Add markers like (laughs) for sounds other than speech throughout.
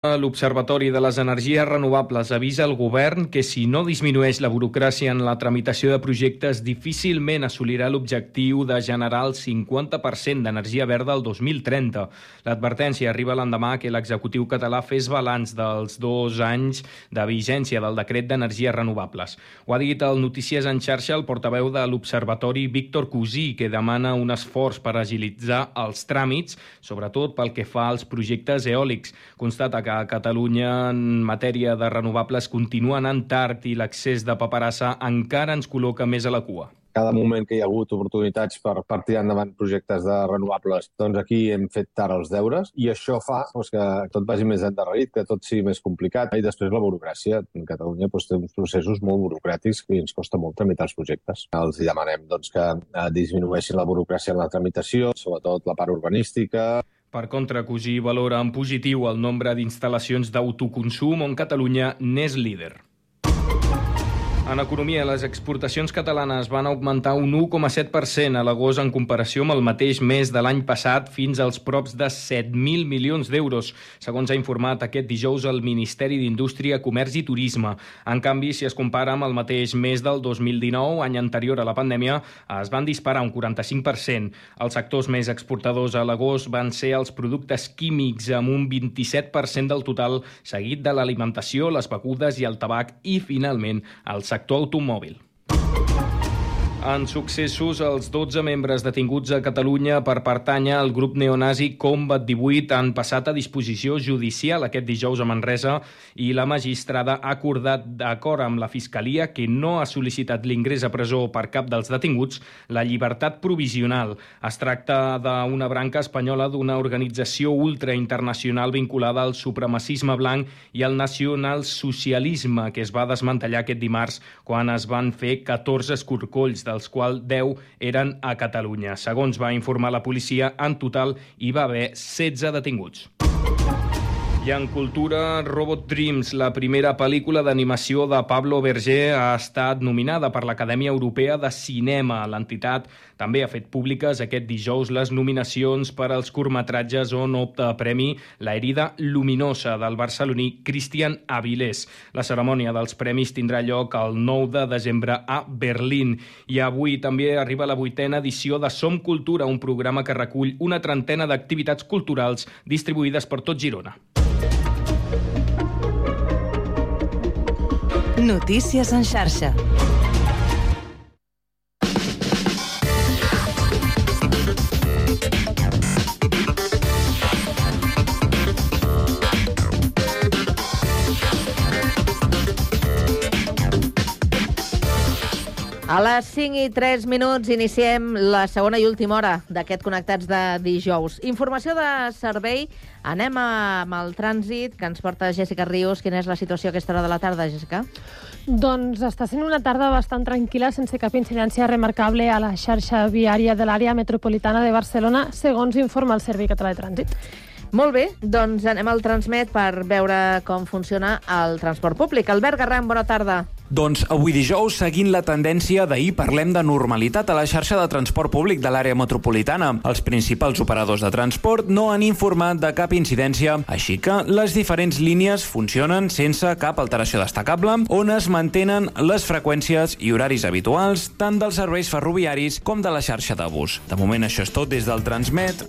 L'Observatori de les Energies Renovables avisa el govern que si no disminueix la burocràcia en la tramitació de projectes difícilment assolirà l'objectiu de generar el 50% d'energia verda al 2030. L'advertència arriba l'endemà que l'executiu català fes balanç dels dos anys de vigència del decret d'energies renovables. Ho ha dit el Notícies en xarxa el portaveu de l'Observatori Víctor Cusí, que demana un esforç per agilitzar els tràmits, sobretot pel que fa als projectes eòlics. Constata que que a Catalunya en matèria de renovables continua anant tard i l'accés de paperassa encara ens col·loca més a la cua cada moment que hi ha hagut oportunitats per, tirar endavant projectes de renovables, doncs aquí hem fet tard els deures i això fa doncs, que tot vagi més endarrerit, que tot sigui més complicat. I després la burocràcia. En Catalunya doncs, té uns processos molt burocràtics i ens costa molt tramitar els projectes. Els demanem doncs, que eh, disminueixin la burocràcia en la tramitació, sobretot la part urbanística, per contra, Cosí valora en positiu el nombre d'instal·lacions d'autoconsum on Catalunya n'és líder. En economia, les exportacions catalanes van augmentar un 1,7% a l'agost en comparació amb el mateix mes de l'any passat fins als props de 7.000 milions d'euros, segons ha informat aquest dijous el Ministeri d'Indústria, Comerç i Turisme. En canvi, si es compara amb el mateix mes del 2019, any anterior a la pandèmia, es van disparar un 45%. Els sectors més exportadors a l'agost van ser els productes químics, amb un 27% del total, seguit de l'alimentació, les begudes i el tabac, i, finalment, el sector sector automòbil. En successos, els 12 membres detinguts a Catalunya per pertànyer al grup neonazi Combat 18 han passat a disposició judicial aquest dijous a Manresa i la magistrada ha acordat d'acord amb la Fiscalia que no ha sol·licitat l'ingrés a presó per cap dels detinguts la llibertat provisional. Es tracta d'una branca espanyola d'una organització ultrainternacional vinculada al supremacisme blanc i al nacionalsocialisme que es va desmantellar aquest dimarts quan es van fer 14 escorcolls dels quals 10 eren a Catalunya. Segons va informar la policia, en total hi va haver 16 detinguts. I en cultura, Robot Dreams, la primera pel·lícula d'animació de Pablo Berger, ha estat nominada per l'Acadèmia Europea de Cinema. L'entitat també ha fet públiques aquest dijous les nominacions per als curtmetratges on opta a premi La herida luminosa del barceloní Cristian Avilés. La cerimònia dels premis tindrà lloc el 9 de desembre a Berlín. I avui també arriba la vuitena edició de Som Cultura, un programa que recull una trentena d'activitats culturals distribuïdes per tot Girona. Notícies en xarxa. A les 5 i 3 minuts iniciem la segona i última hora d'aquest Connectats de dijous. Informació de servei. Anem a, amb el trànsit que ens porta Jessica Rius. Quina és la situació a aquesta hora de la tarda, Jessica? Doncs està sent una tarda bastant tranquil·la, sense cap incidència remarcable a la xarxa viària de l'àrea metropolitana de Barcelona, segons informa el Servei Català de Trànsit. Molt bé, doncs anem al Transmet per veure com funciona el transport públic. Albert Garram, bona tarda. Doncs avui dijous, seguint la tendència d'ahir, parlem de normalitat a la xarxa de transport públic de l'àrea metropolitana. Els principals operadors de transport no han informat de cap incidència, així que les diferents línies funcionen sense cap alteració destacable, on es mantenen les freqüències i horaris habituals tant dels serveis ferroviaris com de la xarxa de bus. De moment això és tot des del Transmet.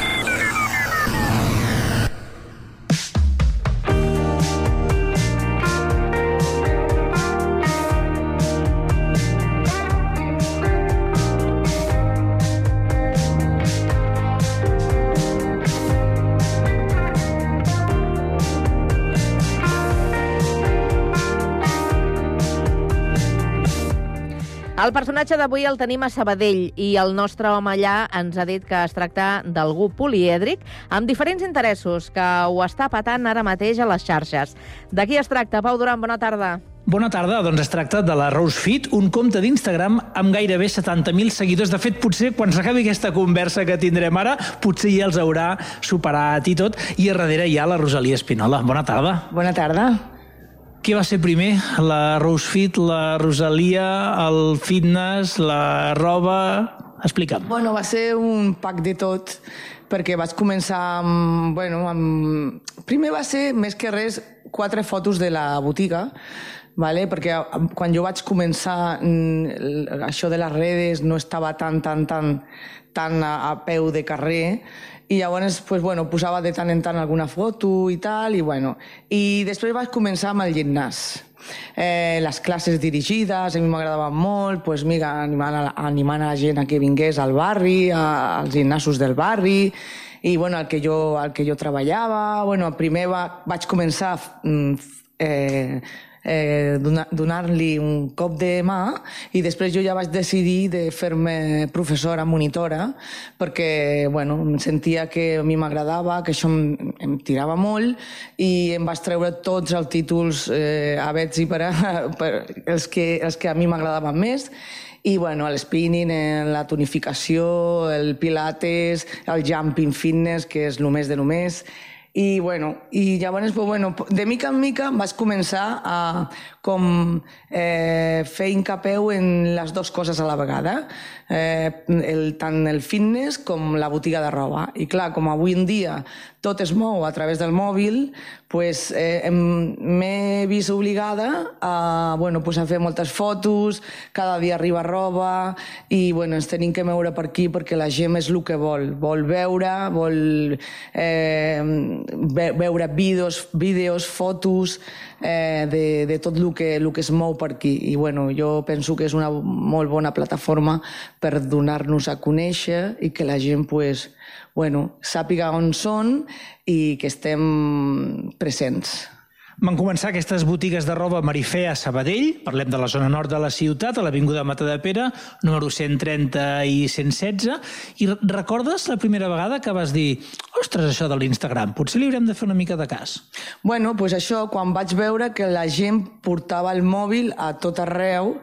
El personatge d'avui el tenim a Sabadell i el nostre home allà ens ha dit que es tracta d'algú polièdric amb diferents interessos que ho està patant ara mateix a les xarxes. De qui es tracta? Pau Duran, bona tarda. Bona tarda, doncs es tracta de la Rose Fit, un compte d'Instagram amb gairebé 70.000 seguidors. De fet, potser quan s'acabi aquesta conversa que tindrem ara, potser ja els haurà superat i tot. I a darrere hi ha la Rosalia Espinola. Bona tarda. Bona tarda. Què va ser primer? La Rose Fit, la Rosalia, el fitness, la roba... Explica'm. Bueno, va ser un pack de tot, perquè vaig començar amb... Bueno, amb... Primer va ser, més que res, quatre fotos de la botiga, vale? perquè quan jo vaig començar això de les redes no estava tan, tan, tan, tan a, a peu de carrer i llavors pues, bueno, posava de tant en tant alguna foto i tal, i, bueno. I després vaig començar amb el gimnàs. Eh, les classes dirigides, a mi m'agradaven molt, pues, mira, animant, a, animant a gent a que vingués al barri, a, als gimnasos del barri, i bueno, el que jo, el que jo treballava, bueno, primer va, vaig començar mm, eh, eh, donar-li un cop de mà i després jo ja vaig decidir de fer-me professora monitora perquè bueno, em sentia que a mi m'agradava, que això em, em tirava molt i em vaig treure tots els títols eh, a i per, a, (laughs) per els, que, els que a mi m'agradaven més. I bueno, el spinning, eh, la tonificació, el pilates, el jumping fitness, que és el més de només, i, bueno, i llavors, pues, bueno, de mica en mica vaig començar a com eh, fer incapeu en les dues coses a la vegada, eh, el, tant el fitness com la botiga de roba. I clar, com avui en dia tot es mou a través del mòbil, pues, eh, m'he vist obligada a, bueno, pues, a fer moltes fotos, cada dia arriba roba, i bueno, ens tenim que moure per aquí perquè la gent és el que vol. Vol veure, vol eh, veure vídeos, vídeos fotos eh, de, de tot el que, el que es mou per aquí. I bueno, jo penso que és una molt bona plataforma per donar-nos a conèixer i que la gent pues, bueno, sàpiga on són i que estem presents. Van començar aquestes botigues de roba Marifé a Sabadell, parlem de la zona nord de la ciutat, a l'Avinguda Matadepera, número 130 i 116, i recordes la primera vegada que vas dir ostres, això de l'Instagram, potser li haurem de fer una mica de cas? Bueno, doncs això, quan vaig veure que la gent portava el mòbil a tot arreu,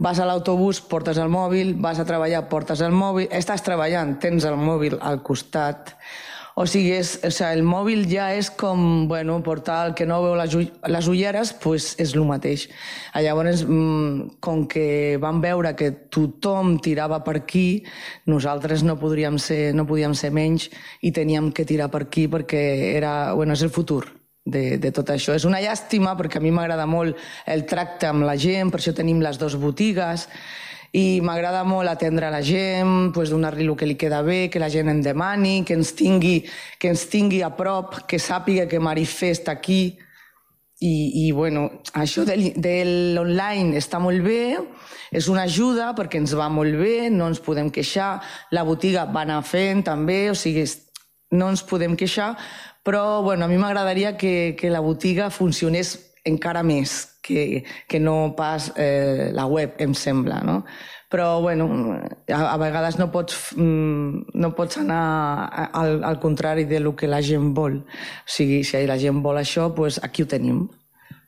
vas a l'autobús, portes el mòbil, vas a treballar, portes el mòbil, estàs treballant, tens el mòbil al costat, o sigui, és, o sigui, el mòbil ja és com, bueno, portar el que no veu les, les ulleres, pues és el mateix. Llavors, mm, com que vam veure que tothom tirava per aquí, nosaltres no, podríem ser, no podíem ser menys i teníem que tirar per aquí perquè era, bueno, és el futur de, de tot això. És una llàstima perquè a mi m'agrada molt el tracte amb la gent, per això tenim les dues botigues, i m'agrada molt atendre la gent, pues, donar-li el que li queda bé, que la gent en demani, que ens tingui, que ens tingui a prop, que sàpiga que Marifé està aquí. I, i bueno, això de, de l'online està molt bé, és una ajuda perquè ens va molt bé, no ens podem queixar, la botiga va anar fent també, o sigui, no ens podem queixar, però bueno, a mi m'agradaria que, que la botiga funcionés encara més que, que no pas eh, la web, em sembla, no? Però, bueno, a, a vegades no pots, mm, no pots anar al, al contrari de lo que la gent vol. O sigui, si la gent vol això, doncs aquí ho tenim.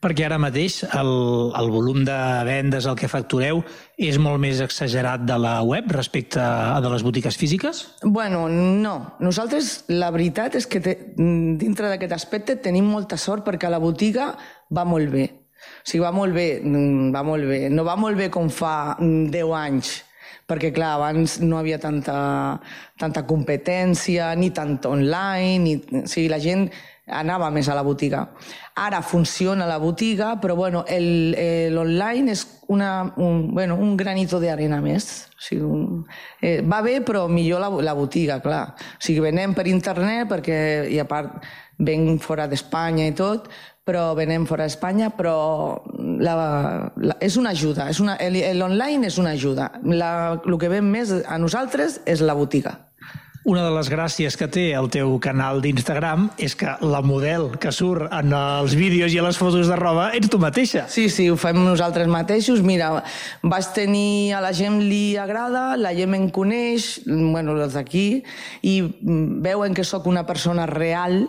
Perquè ara mateix el, el volum de vendes, el que factureu, és molt més exagerat de la web respecte a de les botigues físiques? Bueno, no. Nosaltres, la veritat és que te, dintre d'aquest aspecte tenim molta sort perquè la botiga va molt bé. O sigui, va molt bé, va molt bé. No va molt bé com fa 10 anys, perquè, clar, abans no havia tanta, tanta competència, ni tant online, ni... o sigui, la gent anava més a la botiga. Ara funciona la botiga, però bueno, l'online és una, un, bueno, un granito de arena més. O sigui, un, eh, va bé, però millor la, la botiga, clar. O sigui, venem per internet, perquè, i a part, venc fora d'Espanya i tot, però venem fora d'Espanya, però la, la, és una ajuda. L'online és una ajuda. La, el que ven més a nosaltres és la botiga. Una de les gràcies que té el teu canal d'Instagram és que la model que surt en els vídeos i a les fotos de roba ets tu mateixa. Sí, sí, ho fem nosaltres mateixos. Mira, vaig tenir a la gent li agrada, la gent em coneix, bueno, els d'aquí, i veuen que sóc una persona real,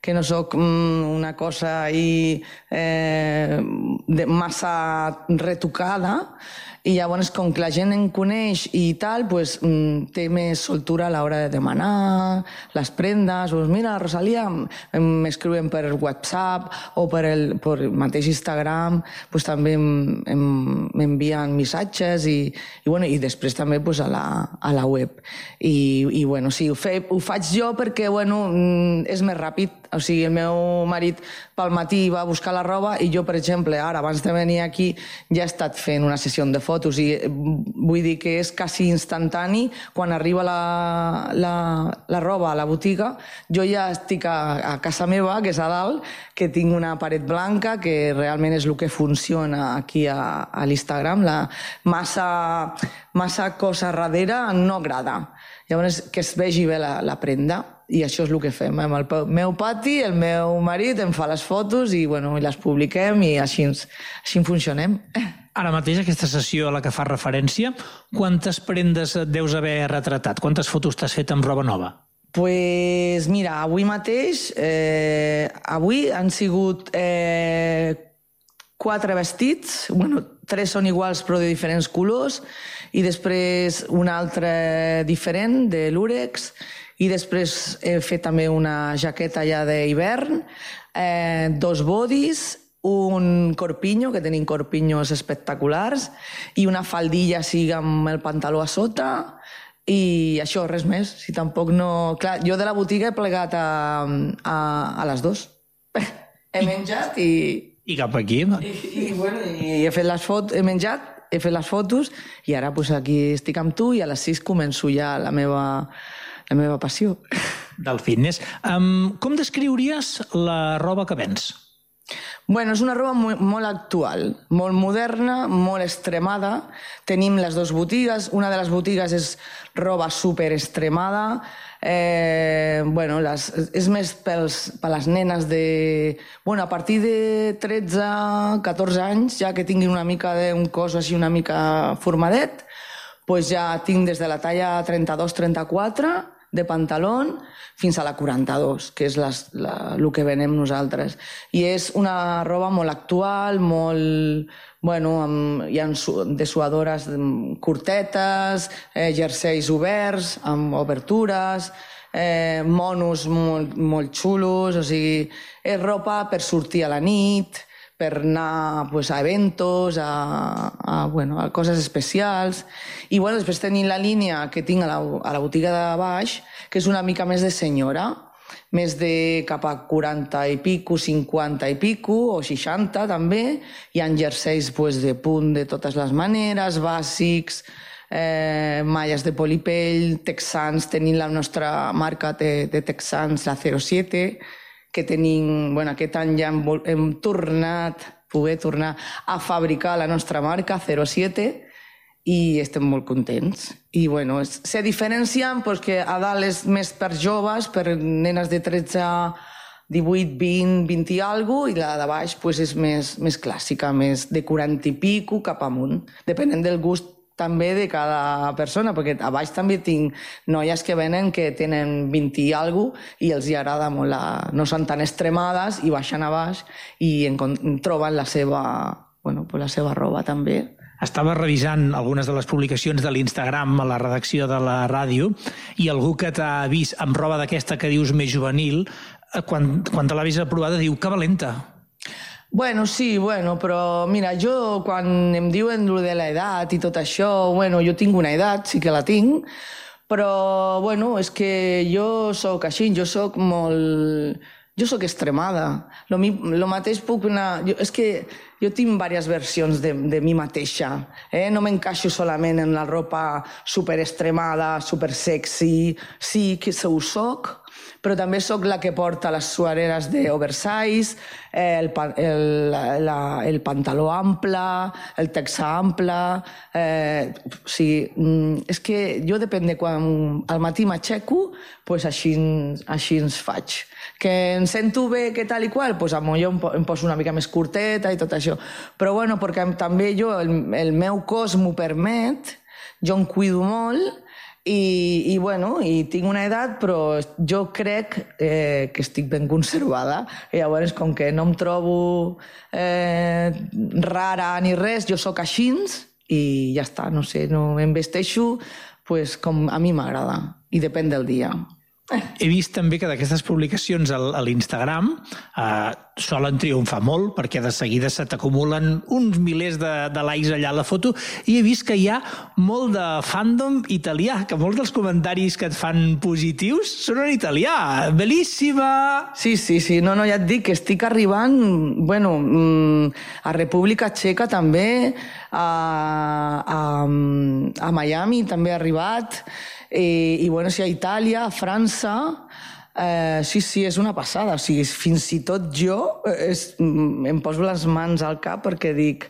que no sóc mm, una cosa ahí, eh, de massa retocada, i llavors, com que la gent em coneix i tal, pues, mm, té més soltura a l'hora de demanar les prendes. Pues, mira, Rosalia, m'escriuen per WhatsApp o per el, per el mateix Instagram, pues, també m'envien missatges i, i, bueno, i després també pues, a, la, a la web. I, i bueno, sí, ho, fe, ho faig jo perquè bueno, mm, és més ràpid. O sigui, el meu marit pel matí va buscar la roba i jo, per exemple, ara, abans de venir aquí, ja he estat fent una sessió de fotos i eh, vull dir que és quasi instantani quan arriba la, la, la roba a la botiga jo ja estic a, a casa meva que és a dalt, que tinc una paret blanca que realment és el que funciona aquí a, a l'Instagram. La massa, massa cosa darrere no agrada. Llavors que es vegi bé la, la prenda i això és el que fem. Amb el meu pati, el meu marit em fa les fotos i, bueno, i les publiquem i així, així funcionem. Ara mateix, aquesta sessió a la que fa referència, quantes prendes deus haver retratat? Quantes fotos t'has fet amb roba nova? pues mira, avui mateix, eh, avui han sigut eh, quatre vestits, bueno, tres són iguals però de diferents colors, i després un altre diferent, de l'Urex, i després he fet també una jaqueta ja d'hivern, eh, dos bodis un corpinyo, que tenim corpinyos espectaculars, i una faldilla així amb el pantaló a sota, i això, res més. Si tampoc no... Clar, jo de la botiga he plegat a, a, a les dues. (laughs) he menjat i... I cap aquí. I, i, bueno, i he fet les fotos, he menjat, he fet les fotos, i ara pues, aquí estic amb tu i a les sis començo ja la meva, la meva passió. Del fitness. Um, com descriuries la roba que vens? Bueno, és una roba molt, molt actual, molt moderna, molt extremada. Tenim les dues botigues. Una de les botigues és roba super extremada. Eh, bueno, les, és més pels, per les nenes de... Bueno, a partir de 13, 14 anys, ja que tinguin una mica d'un cos així una mica formadet, pues ja tinc des de la talla 32-34 de pantaló fins a la 42, que és les, la, el que venem nosaltres. I és una roba molt actual, molt... Bueno, amb, hi ha dessuadores curtetes, eh, jerseis oberts, amb obertures, eh, monos molt, molt xulos, o sigui, és ropa per sortir a la nit, per anar pues, a eventos, a, a, bueno, a coses especials. I bueno, després tenim la línia que tinc a la, a la botiga de baix, que és una mica més de senyora, més de cap a 40 i pico, 50 i pico, o 60 també. Hi ha jerseis pues, de punt de totes les maneres, bàsics, eh, malles de polipell, texans, tenim la nostra marca de, de texans, la 07, que tenim, bueno, aquest any ja hem, hem tornat, poder tornar a fabricar la nostra marca 07 i estem molt contents. I bueno, se diferencien pues, que a dalt és més per joves, per nenes de 13 18, 20, 20 i alguna i la de baix pues, és més, més clàssica, més de 40 i pico cap amunt, depenent del gust també de cada persona, perquè a baix també tinc noies que venen que tenen 20 i alguna i els hi agrada molt, la... no són tan extremades i baixen a baix i en, en troben la seva, bueno, pues la seva roba també. Estava revisant algunes de les publicacions de l'Instagram a la redacció de la ràdio i algú que t'ha vist amb roba d'aquesta que dius més juvenil, eh, quan, quan te l'ha vist aprovada diu que valenta. Bueno, sí, bueno, però mira, jo quan em diuen lo de l'edat i tot això, bueno, jo tinc una edat, sí que la tinc, però, bueno, és que jo sóc així, jo sóc molt... Jo sóc extremada. Lo, mi, lo mateix puc anar... Jo, és que jo tinc diverses versions de, de mi mateixa. Eh? No m'encaixo solament en la ropa super extremada, super sexy. Sí que ho soc, però també sóc la que porta les suareres d'oversize, eh, el, el, la, el pantaló ample, el texà ample... Eh, o sigui, mm, és que jo depèn de quan al matí m'aixeco, pues així, així ens faig. Que em sento bé, que tal i qual, pues a jo em poso una mica més curteta i tot això. Però bueno, perquè també jo, el, el meu cos m'ho permet, jo em cuido molt i, i, bueno, i tinc una edat, però jo crec eh, que estic ben conservada. I llavors, com que no em trobo eh, rara ni res, jo sóc així i ja està, no sé, no em vesteixo pues, com a mi m'agrada i depèn del dia. He vist també que d'aquestes publicacions a l'Instagram eh, solen triomfar molt perquè de seguida se t'acumulen uns milers de, de likes allà a la foto i he vist que hi ha molt de fandom italià, que molts dels comentaris que et fan positius són en italià. Bellíssima! Sí, sí, sí. No, no, ja et dic que estic arribant, bueno, mm, a República Txeca també, a, a, a Miami també he arribat, i, i bueno, sí, a Itàlia, a França, eh, sí, sí, és una passada. O sigui, fins i tot jo eh, és, mm, em poso les mans al cap perquè dic,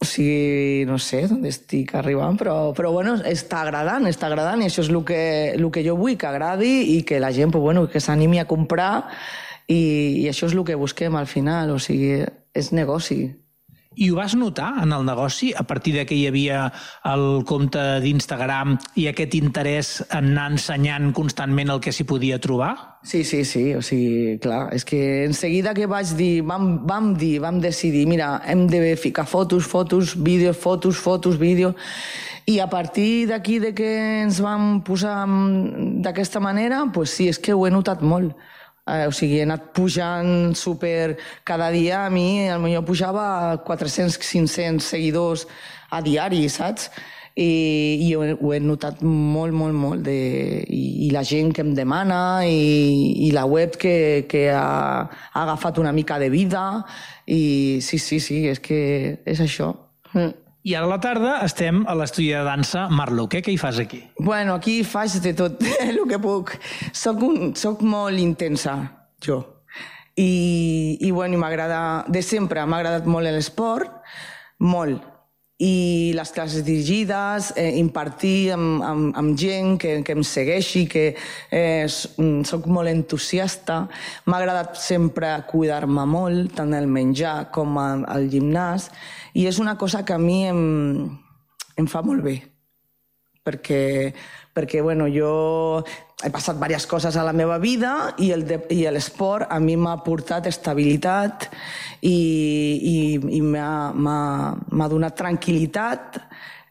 o sigui, no sé on estic arribant, però, però bueno, està agradant, està agradant, i això és el que, el que jo vull, que agradi i que la gent, pues, bueno, que s'animi a comprar i, i això és el que busquem al final, o sigui, és negoci. I ho vas notar en el negoci a partir de que hi havia el compte d'Instagram i aquest interès en anar ensenyant constantment el que s'hi podia trobar? Sí, sí, sí, o sigui, clar, és que en seguida que vaig dir, vam, vam dir, vam decidir, mira, hem de ficar fotos, fotos, vídeos, fotos, fotos, vídeos, i a partir d'aquí de que ens vam posar mm, d'aquesta manera, pues sí, és que ho he notat molt. Eh, o sigui, he anat pujant super... Cada dia a mi, potser pujava 400-500 seguidors a diari, saps? I, i ho, ho he notat molt, molt, molt. De, i, I la gent que em demana, i, i la web que, que ha, ha agafat una mica de vida. I sí, sí, sí, és que és això. Mm. I ara a la tarda estem a l'estudi de dansa Marloque. Què hi fas aquí? Bueno, aquí faig de tot (laughs) el que puc. Soc, un, soc molt intensa, jo. I, i bueno, m'agrada... De sempre m'ha agradat molt l'esport, molt. I les classes dirigides, eh, impartir amb, amb, amb gent que, que em segueixi, que eh, mm, soc molt entusiasta. M'ha agradat sempre cuidar-me molt, tant el menjar com al gimnàs, i és una cosa que a mi em, em fa molt bé perquè, perquè bueno, jo he passat diverses coses a la meva vida i l'esport a mi m'ha portat estabilitat i, i, i m'ha donat tranquil·litat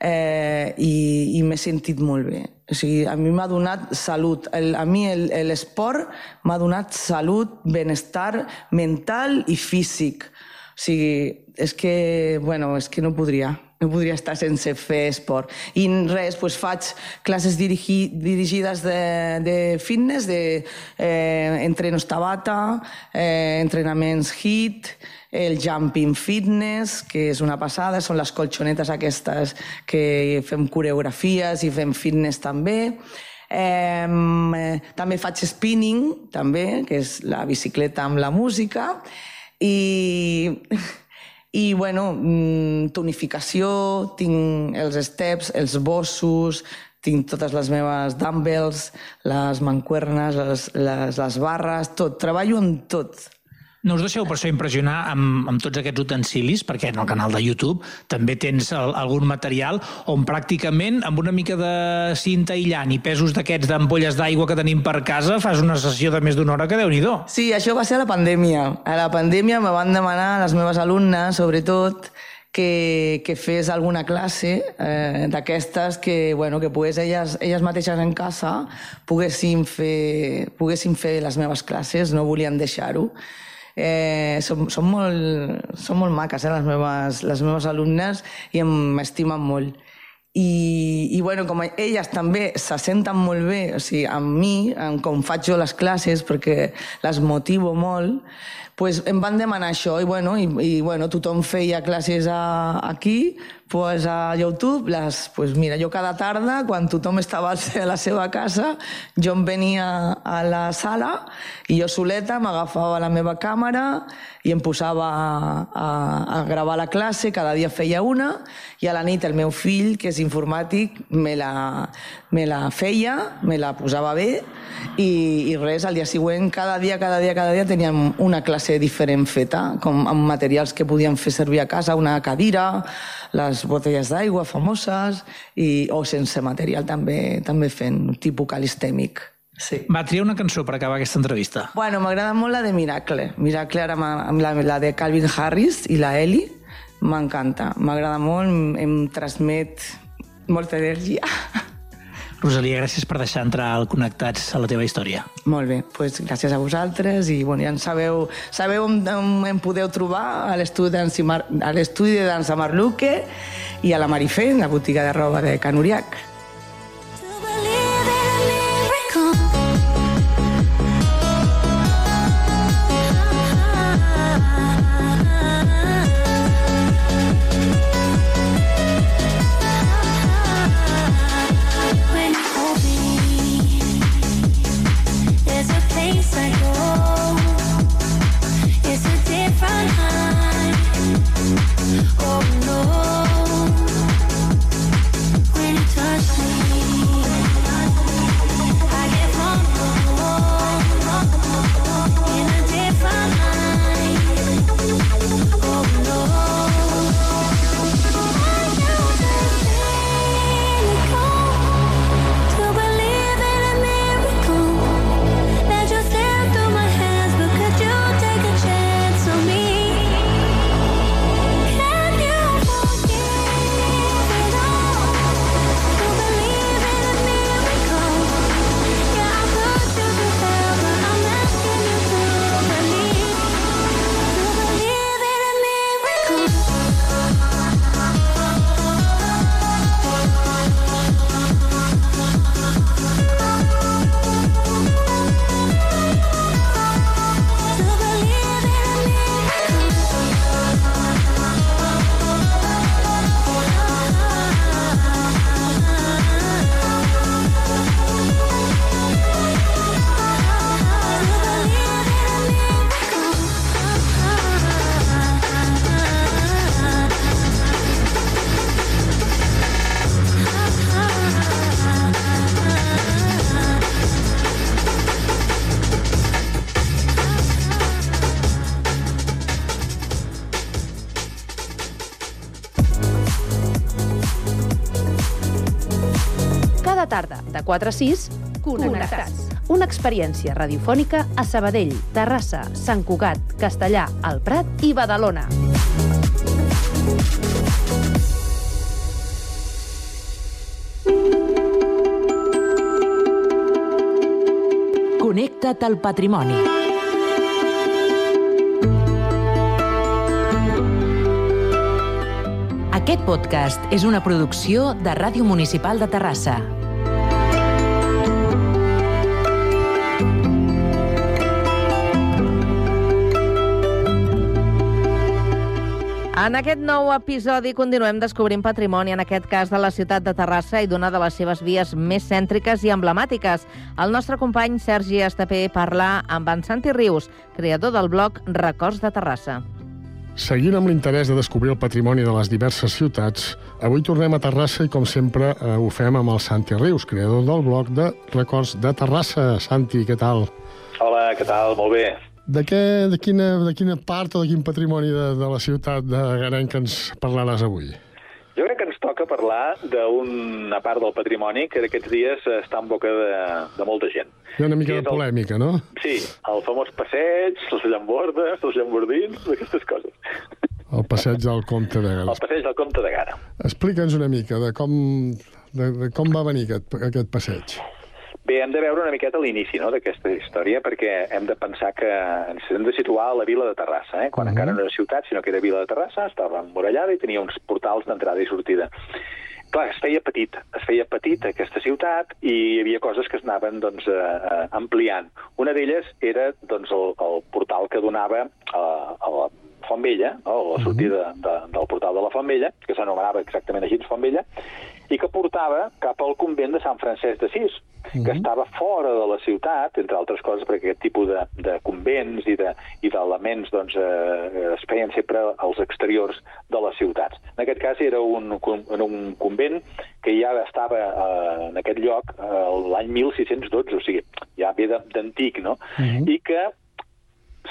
eh, i, i m'he sentit molt bé. O sigui, a mi m'ha donat salut. El, a mi l'esport m'ha donat salut, benestar mental i físic. O sigui, és que, bueno, és que no podria. No podria estar sense fer esport. I res, doncs faig classes dirigi, dirigides de, de fitness, de eh, entrenos Tabata, eh, entrenaments HIIT, el jumping fitness, que és una passada, són les colxonetes aquestes que fem coreografies i fem fitness també. Eh, també faig spinning, també, que és la bicicleta amb la música. I, (laughs) i bueno, mm, tonificació, tinc els steps, els bossos, tinc totes les meves dumbbells, les mancuernes, les, les, les barres, tot. Treballo en tot. No us deixeu per això impressionar amb, amb tots aquests utensilis, perquè en el canal de YouTube també tens el, algun material on pràcticament amb una mica de cinta aïllant i pesos d'aquests d'ampolles d'aigua que tenim per casa fas una sessió de més d'una hora que déu nhi Sí, això va ser a la pandèmia. A la pandèmia me van demanar les meves alumnes, sobretot, que, que fes alguna classe eh, d'aquestes que, bueno, que pogués elles, elles mateixes en casa poguessin fer, poguessin fer les meves classes, no volien deixar-ho. Eh, són, molt, són molt maques, eh, les meves, les meves alumnes, i m'estimen molt. I, i bueno, com elles també se senten molt bé, o sigui, amb mi, amb com faig jo les classes, perquè les motivo molt, pues em van demanar això i, bueno, i, i bueno, tothom feia classes a, aquí, pues a YouTube, les, pues mira, jo cada tarda, quan tothom estava (laughs) a la seva casa, jo em venia a la sala i jo soleta m'agafava la meva càmera i em posava a, a, a gravar la classe, cada dia feia una, i a la nit el meu fill, que és informàtic, me la, me la feia, me la posava bé, i, i res, al dia següent, cada dia, cada dia, cada dia teníem una classe diferent feta, com amb materials que podíem fer servir a casa, una cadira, les botelles d'aigua famoses, i, o sense material també, també fent tipus calistèmic. Sí. Va triar una cançó per acabar aquesta entrevista. Bueno, m'agrada molt la de Miracle. Miracle ara amb la, la de Calvin Harris i la Ellie. M'encanta. M'agrada molt, em transmet molta energia. (laughs) Rosalia, gràcies per deixar entrar al Connectats a la teva història. Molt bé, pues gràcies a vosaltres i bueno, ja en sabeu, sabeu on, on em podeu trobar a l'estudi de dansa Marluque i a la Marifé, la botiga de roba de Can Uriac. Cada tarda, de 4 a 6, Connectats. Una experiència radiofònica a Sabadell, Terrassa, Sant Cugat, Castellà, El Prat i Badalona. Connecta't al patrimoni. Aquest podcast és una producció de Ràdio Municipal de Terrassa. En aquest nou episodi continuem descobrint patrimoni, en aquest cas de la ciutat de Terrassa i d'una de les seves vies més cèntriques i emblemàtiques. El nostre company Sergi Estapé parla amb en Santi Rius, creador del blog Records de Terrassa. Seguint amb l'interès de descobrir el patrimoni de les diverses ciutats, avui tornem a Terrassa i, com sempre, eh, ho fem amb el Santi Rius, creador del blog de Records de Terrassa. Santi, què tal? Hola, què tal? Molt bé. De, què, de, quina, de quina part o de quin patrimoni de, de la ciutat de Garenc que ens parlaràs avui? Jo crec que ens toca parlar d'una part del patrimoni que aquests dies està en boca de, de molta gent. Hi ha una mica de el- polèmica, no? Sí, el famós passeig, les llambordes, els llambordins, (laughs) aquestes coses. El passeig del Comte de El Gales. passeig del Comte de Gara. Explica'ns una mica de com, de, de com va venir aquest, aquest passeig. Bé, hem de veure una miqueta l'inici no, d'aquesta història perquè hem de pensar que ens hem de situar a la vila de Terrassa, eh? quan Mhm. encara no era ciutat, sinó que era vila de Terrassa, estava emmurallada i tenia uns portals d'entrada i sortida. clar, es feia petit, es feia petit aquesta ciutat i hi havia coses que es anaven doncs, eh, eh, ampliant. Una d'elles era doncs, el, el portal que donava a, a la Font Vella, no? la sortida de, del portal de la Font Vella, que s'anomenava exactament així, Font Vella, i que portava cap al convent de Sant Francesc d'Assís, que estava fora de la ciutat, entre altres coses perquè aquest tipus de, de convents i de- i d'elements doncs, eh, es feien sempre als exteriors de les ciutats. En aquest cas era un, era un convent que ja estava eh, en aquest lloc eh, l'any 1612, o sigui, ja ve de- d'antic, no? I que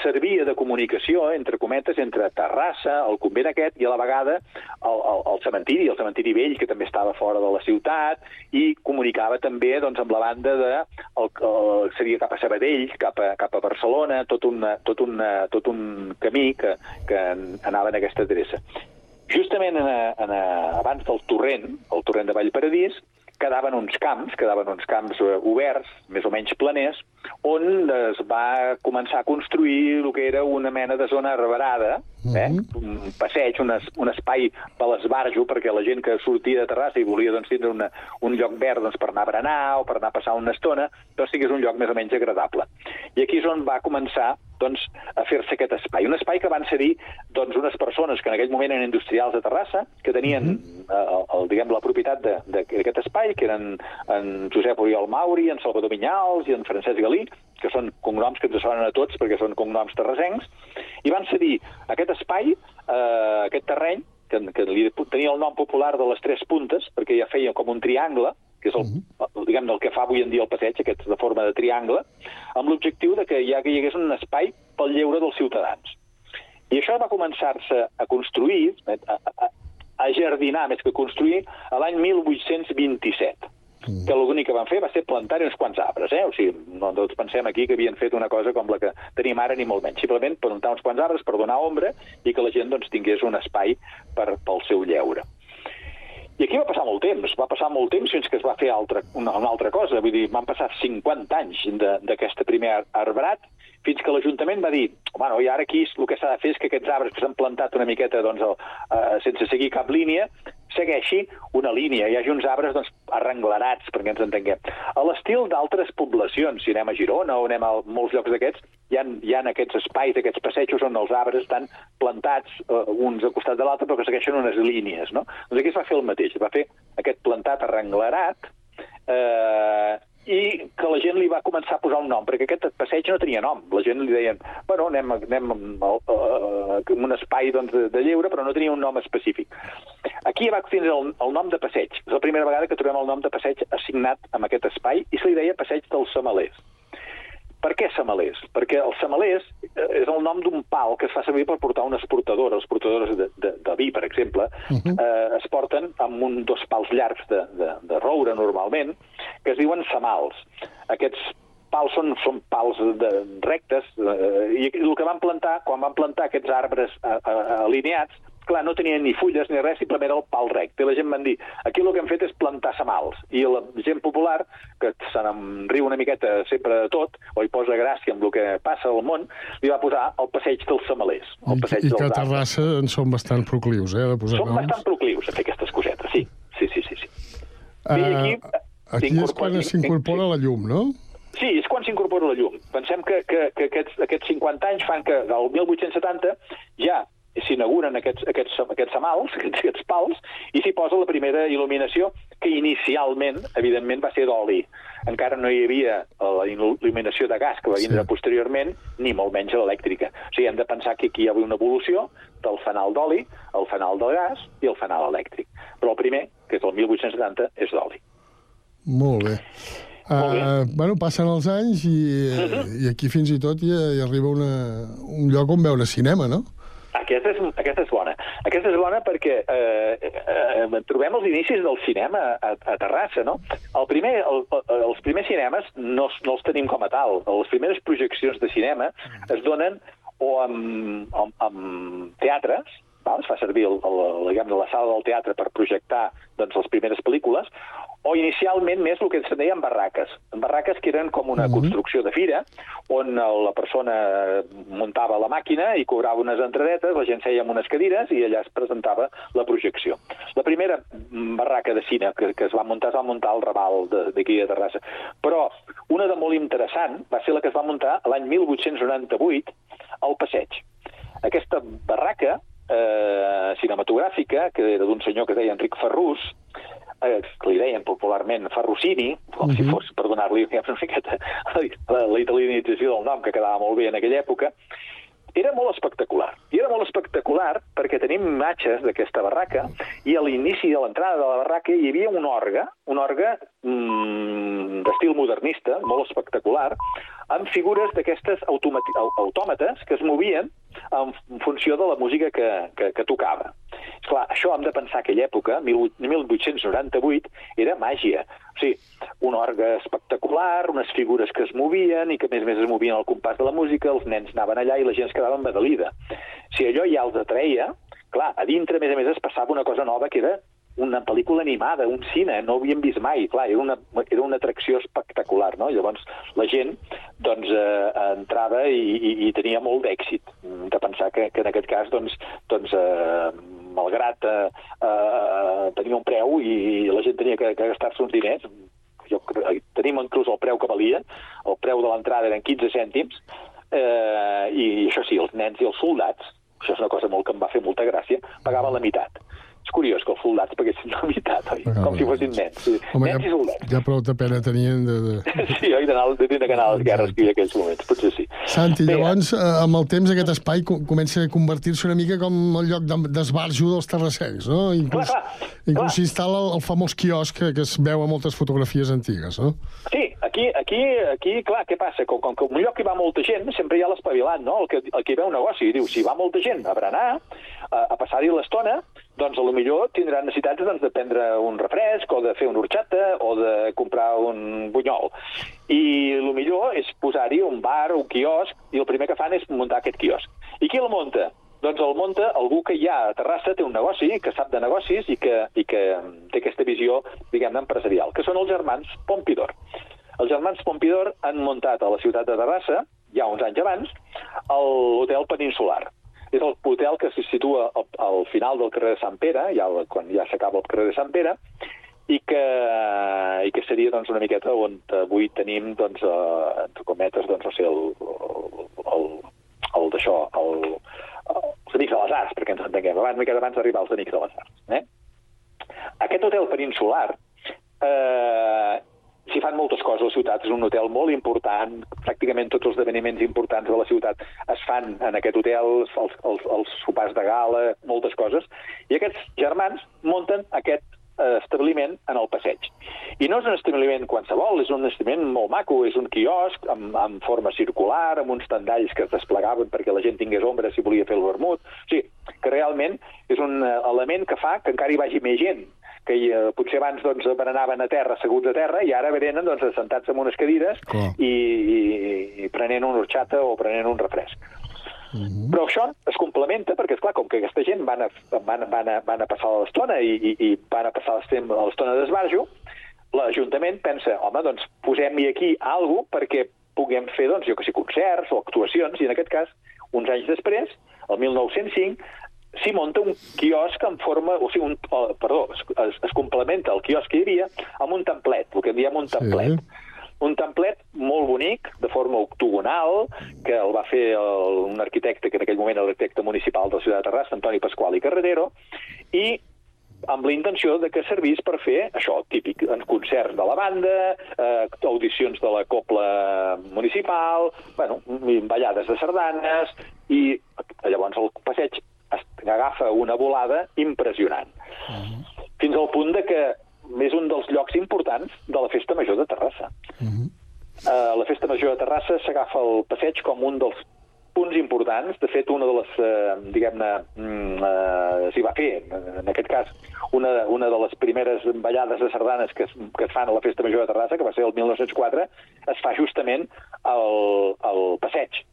servia de comunicació, entre cometes, entre Terrassa, el convent aquest, i a la vegada el, el, el cementiri, el cementiri vell, que també estava fora de la ciutat, i comunicava també doncs, amb la banda de... El, el, seria cap a Sabadell, cap a, cap a Barcelona, tot, una, tot, una, tot un camí que, que anava en aquesta adreça. Justament en, en, abans del torrent, el torrent de Vallparadís, quedaven uns camps, quedaven uns camps eh, oberts, més o menys planers, on es va començar a construir el que era una mena de zona arbrada, eh? un passeig, un, es, un espai per l'esbarjo, perquè la gent que sortia de Terrassa i volia doncs, tindre una, un lloc verd doncs, per anar a berenar o per anar a passar una estona, però sí que és un lloc més o menys agradable. I aquí és on va començar doncs, a fer-se aquest espai. Un espai que van cedir doncs, unes persones que en aquell moment eren industrials de Terrassa, que tenien eh, el, el, diguem, la propietat d'aquest espai, que eren en Josep Oriol Mauri, en Salvador Vinyals i en Francesc Galí, que són cognoms que ens sonen a tots perquè són cognoms terrasencs, i van cedir aquest espai, eh, aquest terreny, que, que li tenia el nom popular de les tres puntes, perquè ja feia com un triangle, que és el, el, diguem el que fa avui en dia el passeig, aquest de forma de triangle, amb l'objectiu de que ja que hi hagués un espai pel lleure dels ciutadans. I això va començar-se a construir, a, a, a jardinar més que construir, a l'any 1827 que l'únic que van fer va ser plantar uns quants arbres, eh? O sigui, no tots pensem aquí que havien fet una cosa com la que tenim ara, ni molt menys. Simplement plantar uns quants arbres per donar ombra i que la gent doncs, tingués un espai per, pel seu lleure. I aquí va passar molt temps, va passar molt temps fins que es va fer altra, una, una altra cosa. Vull dir, van passar 50 anys d'aquest primer arbrat fins que l'Ajuntament va dir bueno, i ara aquí el que s'ha de fer és que aquests arbres que s'han plantat una miqueta doncs, el, eh, sense seguir cap línia, segueixi una línia, hi hagi uns arbres doncs, arrenglerats, perquè ens entenguem. A l'estil d'altres poblacions, si anem a Girona o anem a molts llocs d'aquests, hi ha, hi ha aquests espais, aquests passejos on els arbres estan plantats eh, uns al costat de l'altre però que segueixen unes línies. No? Doncs aquí es va fer el mateix, es va fer aquest plantat arrenglerat eh, i que la gent li va començar a posar un nom, perquè aquest passeig no tenia nom. La gent li deien, bueno, anem, anem a, a un espai doncs, de, de lleure, però no tenia un nom específic. Aquí va tindre el, el nom de passeig. És la primera vegada que trobem el nom de passeig assignat amb aquest espai i se li deia passeig dels Samalers. Per què Samalers? Perquè els Samalers eh, és el nom d'un pal que es fa servir per portar unes portadores. Les portadores de, de, de vi, per exemple, uh -huh. eh, es porten amb un, dos pals llargs de, de, de roure, normalment, que es diuen samals. Aquests pals són, són pals de, rectes, eh, i el que van plantar, quan van plantar aquests arbres a, a, alineats, clar, no tenien ni fulles ni res, simplement era el pal recte. I la gent van dir, aquí el que hem fet és plantar samals. I la gent popular, que se n'en riu una miqueta sempre de tot, o hi posa gràcia amb el que passa al món, li va posar el passeig dels samalers. El I, passeig I dels que a. Terrassa en són bastant proclius, eh, de posar Som noms. bastant proclius a fer aquestes cosetes, sí. Sí, sí, sí. sí. Eh, I aquí aquí és quan s'incorpora la llum, no? Sí, és quan s'incorpora la llum. Pensem que, que, que aquests, aquests 50 anys fan que el 1870 ja s'inauguren aquests, aquests, aquests samals, (laughs) aquests, aquests pals, i s'hi posa la primera il·luminació, que inicialment, evidentment, va ser d'oli. Encara no hi havia la il·luminació de gas que va vindre sí. posteriorment, ni molt menys l'elèctrica. O sigui, hem de pensar que aquí hi ha una evolució del fanal d'oli, el fanal del gas i el fanal elèctric. Però el primer, que és el 1870, és d'oli. Molt bé. Uh, bueno, passen els anys i, Mhm. i aquí fins i tot hi, hi arriba una, un lloc on veure cinema, no? Aquesta és, aquesta és bona. Aquesta és bona perquè eh, eh, trobem els inicis del cinema a, a Terrassa, no? El primer, el, el, els primers cinemes no, no els tenim com a tal. Les primeres projeccions de cinema es donen o amb, amb, amb teatres, val? es fa servir el, el, el, la sala del teatre per projectar doncs, les primeres pel·lícules, o inicialment més el que se'n deien barraques. Barraques que eren com una construcció de fira, on la persona muntava la màquina i cobrava unes entradetes, la gent seia en unes cadires i allà es presentava la projecció. La primera barraca de cine que, que es va muntar es va muntar al Raval de- d'aquí de Terrassa. Però una de molt interessant va ser la que es va muntar l'any 1898 al Passeig. Aquesta barraca eh, cinematogràfica, que era d'un senyor que es deia Enric Ferrús, eh, que li deien popularment Ferrucini, com si fos per donar-li una (laughs) miqueta la, la italianització del nom, que quedava molt bé en aquella època, era molt espectacular. I era molt espectacular perquè tenim imatges d'aquesta barraca i a l'inici de l'entrada de la barraca hi havia un orgue, un orgue mm, d'estil modernista, molt espectacular, amb figures d'aquestes autòmates que es movien en funció de la música que, que, que tocava. Esclar, això hem de pensar que aquella època, 18- 1898, era màgia. O sigui, un orgue espectacular, unes figures que es movien i que més a més es movien al compàs de la música, els nens anaven allà i la gent es quedava embadalida. Si allò ja els atreia, clar, a dintre, a més a més, es passava una cosa nova que era una pel·lícula animada, un cine, no ho havíem vist mai, clar, era una, era una atracció espectacular, no? Llavors la gent doncs, eh, entrava i, i, i tenia molt d'èxit, de pensar que, que en aquest cas, doncs, doncs eh, malgrat eh, eh, tenia un preu i, i la gent tenia que, que gastar-se uns diners, jo, cre- tenim inclús el preu que valia, el preu de l'entrada eren 15 cèntims, eh, i això sí, els nens i els soldats, això és una cosa molt que em va fer molta gràcia, pagaven la meitat. És curiós que els soldats paguessin la meitat, oi? Com si fossin nens. Home, nens i ja, soldats. ja prou de pena tenien de... de... (laughs) Sí, oi, d'anar de tindre que anar a les guerres que hi aquells moments, potser sí. Santi, Bé, llavors, eh, amb el temps, aquest espai co- comença a convertir-se una mica com el lloc de- d'esbarjo dels terrassencs, no? Inclús, Clar, inclús s'instal·la el, el famós quiosc que, que es veu a moltes fotografies antigues, no? Sí, aquí, aquí, aquí, clar, què passa? Com, com que un lloc que hi va molta gent, sempre hi ha l'espavilant, no? El que, el que hi veu un negoci, i diu, si va molta gent a berenar, a, a passar-hi l'estona, doncs a lo millor tindran necessitats doncs, de prendre un refresc, o de fer una horxata, o de comprar un bunyol. I el millor és posar-hi un bar, un quiosc, i el primer que fan és muntar aquest quiosc. I qui el munta? Doncs el munta algú que ja a Terrassa té un negoci, que sap de negocis i que, i que té aquesta visió, diguem-ne, empresarial, que són els germans Pompidor. Els germans Pompidor han muntat a la ciutat de Terrassa, ja uns anys abans, l'hotel Peninsular. És el hotel que se situa al, al final del carrer de Sant Pere, ja, el- quan ja s'acaba el carrer de Sant Pere, i que, i que seria doncs, una miqueta on avui tenim, doncs, eh, entre cometes, doncs, no sé, el, el, el d'això, el, els Amics de les Arts, perquè ens entenguem, abans, una miqueta abans d'arribar als Amics de les Arts. Eh? Aquest hotel peninsular eh, s'hi fan moltes coses a la ciutat, és un hotel molt important, pràcticament tots els esdeveniments importants de la ciutat es fan en aquest hotel, els, els, els sopars de gala, moltes coses, i aquests germans munten aquest eh, establiment en el passeig. I no és un establiment qualsevol, és un establiment molt maco, és un quiosc amb, amb forma circular, amb uns tendalls que es desplegaven perquè la gent tingués ombra si volia fer el vermut. O sigui, que realment és un eh, element que fa que encara hi vagi més gent que hi, eh, potser abans doncs, berenaven a terra, asseguts a terra, i ara venen doncs, assentats en unes cadires Clar. i, i, i prenent una horxata o prenent un refresc. Però això es complementa perquè, és clar com que aquesta gent van a, van, van a, van a passar l'estona i, i, i van a passar l'estona d'esbarjo, l'Ajuntament pensa, home, doncs posem-hi aquí alguna cosa perquè puguem fer, doncs, jo que sé, concerts o actuacions, i en aquest cas, uns anys després, el 1905, s'hi munta un quiosc en forma... O sigui, un, oh, perdó, es, es, es complementa el quiosc que hi havia amb un templet, el que en diem un templet. Un templet molt bonic, de forma octogonal, que el va fer el, un arquitecte, que en aquell moment era l'arquitecte municipal de la ciutat de Terrassa, Antoni Pasqual i Carretero, i amb la intenció de que servís per fer això típic, en concerts de la banda, eh, audicions de la copla municipal, bueno, ballades de sardanes, i llavors el passeig agafa una volada impressionant. Fins al punt de que és un dels llocs importants de la Festa Major de Terrassa. Uh, la Festa Major de Terrassa s'agafa el passeig com un dels punts importants. De fet, una de les, eh, diguem-ne, mm, eh, s'hi va fer, en aquest cas, una, una de les primeres ballades de sardanes que es, que es fan a la Festa Major de Terrassa, que va ser el 1904, es fa justament al, al passeig.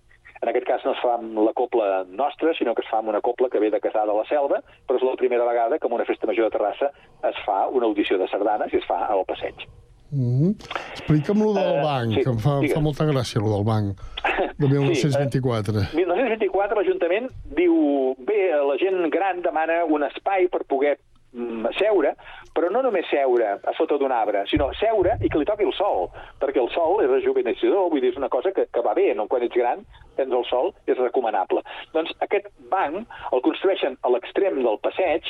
En aquest cas no es fa amb la copla nostra, sinó que es fa amb una copla que ve de Casà de la Selva, però és la primera vegada que en una festa major de Terrassa es fa una audició de sardanes i es fa al passeig. Mm -hmm. Explica'm lo del Eh, banc, sí, que em fa, digues. fa molta gràcia, lo del banc, de 1924. 1924 l'Ajuntament diu, bé, la gent gran demana un espai per poder mm, seure, però no només seure a sota d'un arbre, sinó seure i que li toqui el sol, perquè el sol és rejuvenecedor, vull dir, és una cosa que, que va bé, no? quan ets gran, tens el sol, és recomanable. Doncs aquest banc el construeixen a l'extrem del passeig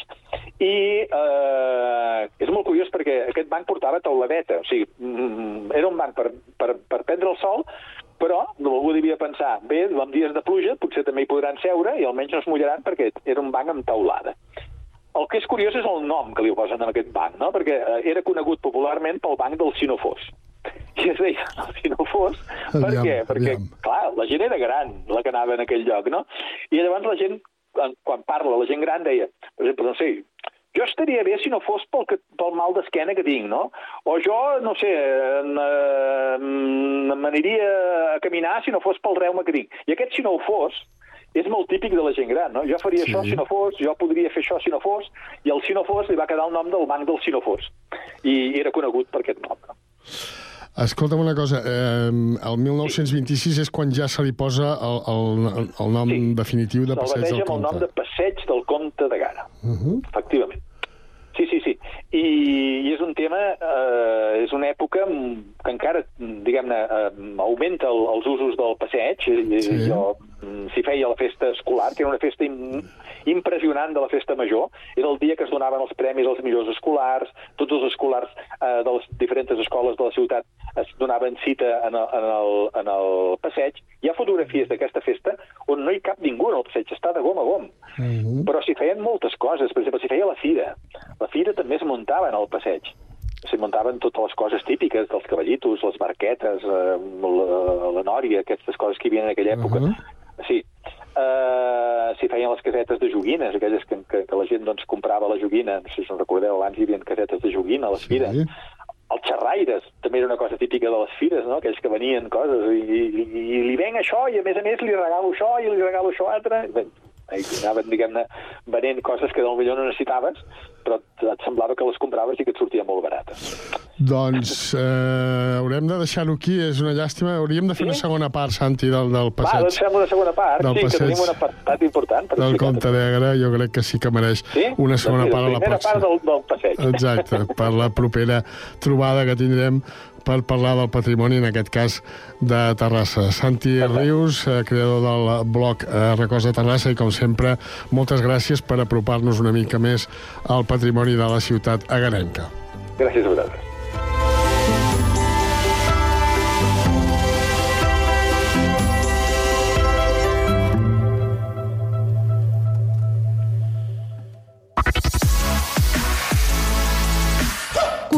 i eh, és molt curiós perquè aquest banc portava tauladeta, o sigui, mm, era un banc per, per, per prendre el sol, però algú devia pensar, bé, en dies de pluja potser també hi podran seure i almenys no es mullaran perquè era un banc amb taulada. El que és curiós és el nom que li posen a aquest banc, no? perquè eh, era conegut popularment pel banc del Sinofós. (laughs) I es deia el Sinofós, per Aviam, què? Perquè, aviam. clar, la gent era gran, la que anava en aquell lloc, no? I llavors la gent, quan, parla, la gent gran deia, per exemple, no sé, jo estaria bé si no fos pel, que, pel mal d'esquena que tinc, no? O jo, no sé, m'aniria a caminar si no fos pel reuma que tinc. I aquest si no ho fos, és molt típic de la gent gran, no? Jo faria sí. això si no fos, jo podria fer això si no fos, i el si no fos li va quedar el nom del banc del si no fos. I era conegut per aquest nom. No? Escolta'm una cosa, eh, el 1926 és quan ja se li posa el, el, el nom Sí. definitiu de Passeig del amb el nom Comte. de Passeig del Comte de Gara, Uh -huh. efectivament. Sí, sí, sí. I, i és un tema, eh, és una època que encara, diguem-ne, eh, augmenta el, els usos del passeig. Sí. jo, S'hi feia la festa escolar, que era una festa im, impressionant de la festa major. Era el dia que es donaven els premis als millors escolars, tots els escolars eh, de les diferents escoles de la ciutat es donaven cita en el, en el, en el passeig. Hi ha fotografies d'aquesta festa on no hi cap ningú en el passeig, està de gom a gom. Uh -huh. Però s'hi feien moltes coses. Per exemple, s'hi feia la fira. La fira també es muntava en el passeig. S'hi muntaven totes les coses típiques dels cavallitos, les barquetes, eh, la, la nòria, aquestes coses que hi havia en aquella època. Uh-huh. Sí. Uh, s'hi feien les casetes de joguines, aquelles que, que, que la gent doncs, comprava la joguina. No sé si us recordeu, abans hi havia casetes de joguina a les Sí. fires. Els xerraires, també era una cosa típica de les fires, no? aquells que venien coses, i, i, i li venc això, i a més a més li regalo això, i li regalo això altre. Bé, i anaven, diguem-ne, venent coses que potser no necessitaves, però et semblava que les compraves i que et sortien molt barates. Doncs eh, haurem de deixar-ho aquí, és una llàstima. Hauríem de fer una segona part, Santi, del, del Va, passeig doncs fem una segona part, Del sí, passeig que tenim un apartat important. Per del Comte d'Agra. Jo crec que sí que mereix Sí? una segona Doncs part a la primera pròxima. part del, del passeig. Exacte, per la propera trobada que tindrem per parlar del patrimoni, en aquest cas de Terrassa. Santi Rius, eh, creador del blog eh, Records de Terrassa, i com sempre, moltes gràcies per apropar-nos una mica més al patrimoni de la ciutat agarenca. Gràcies a vosaltres.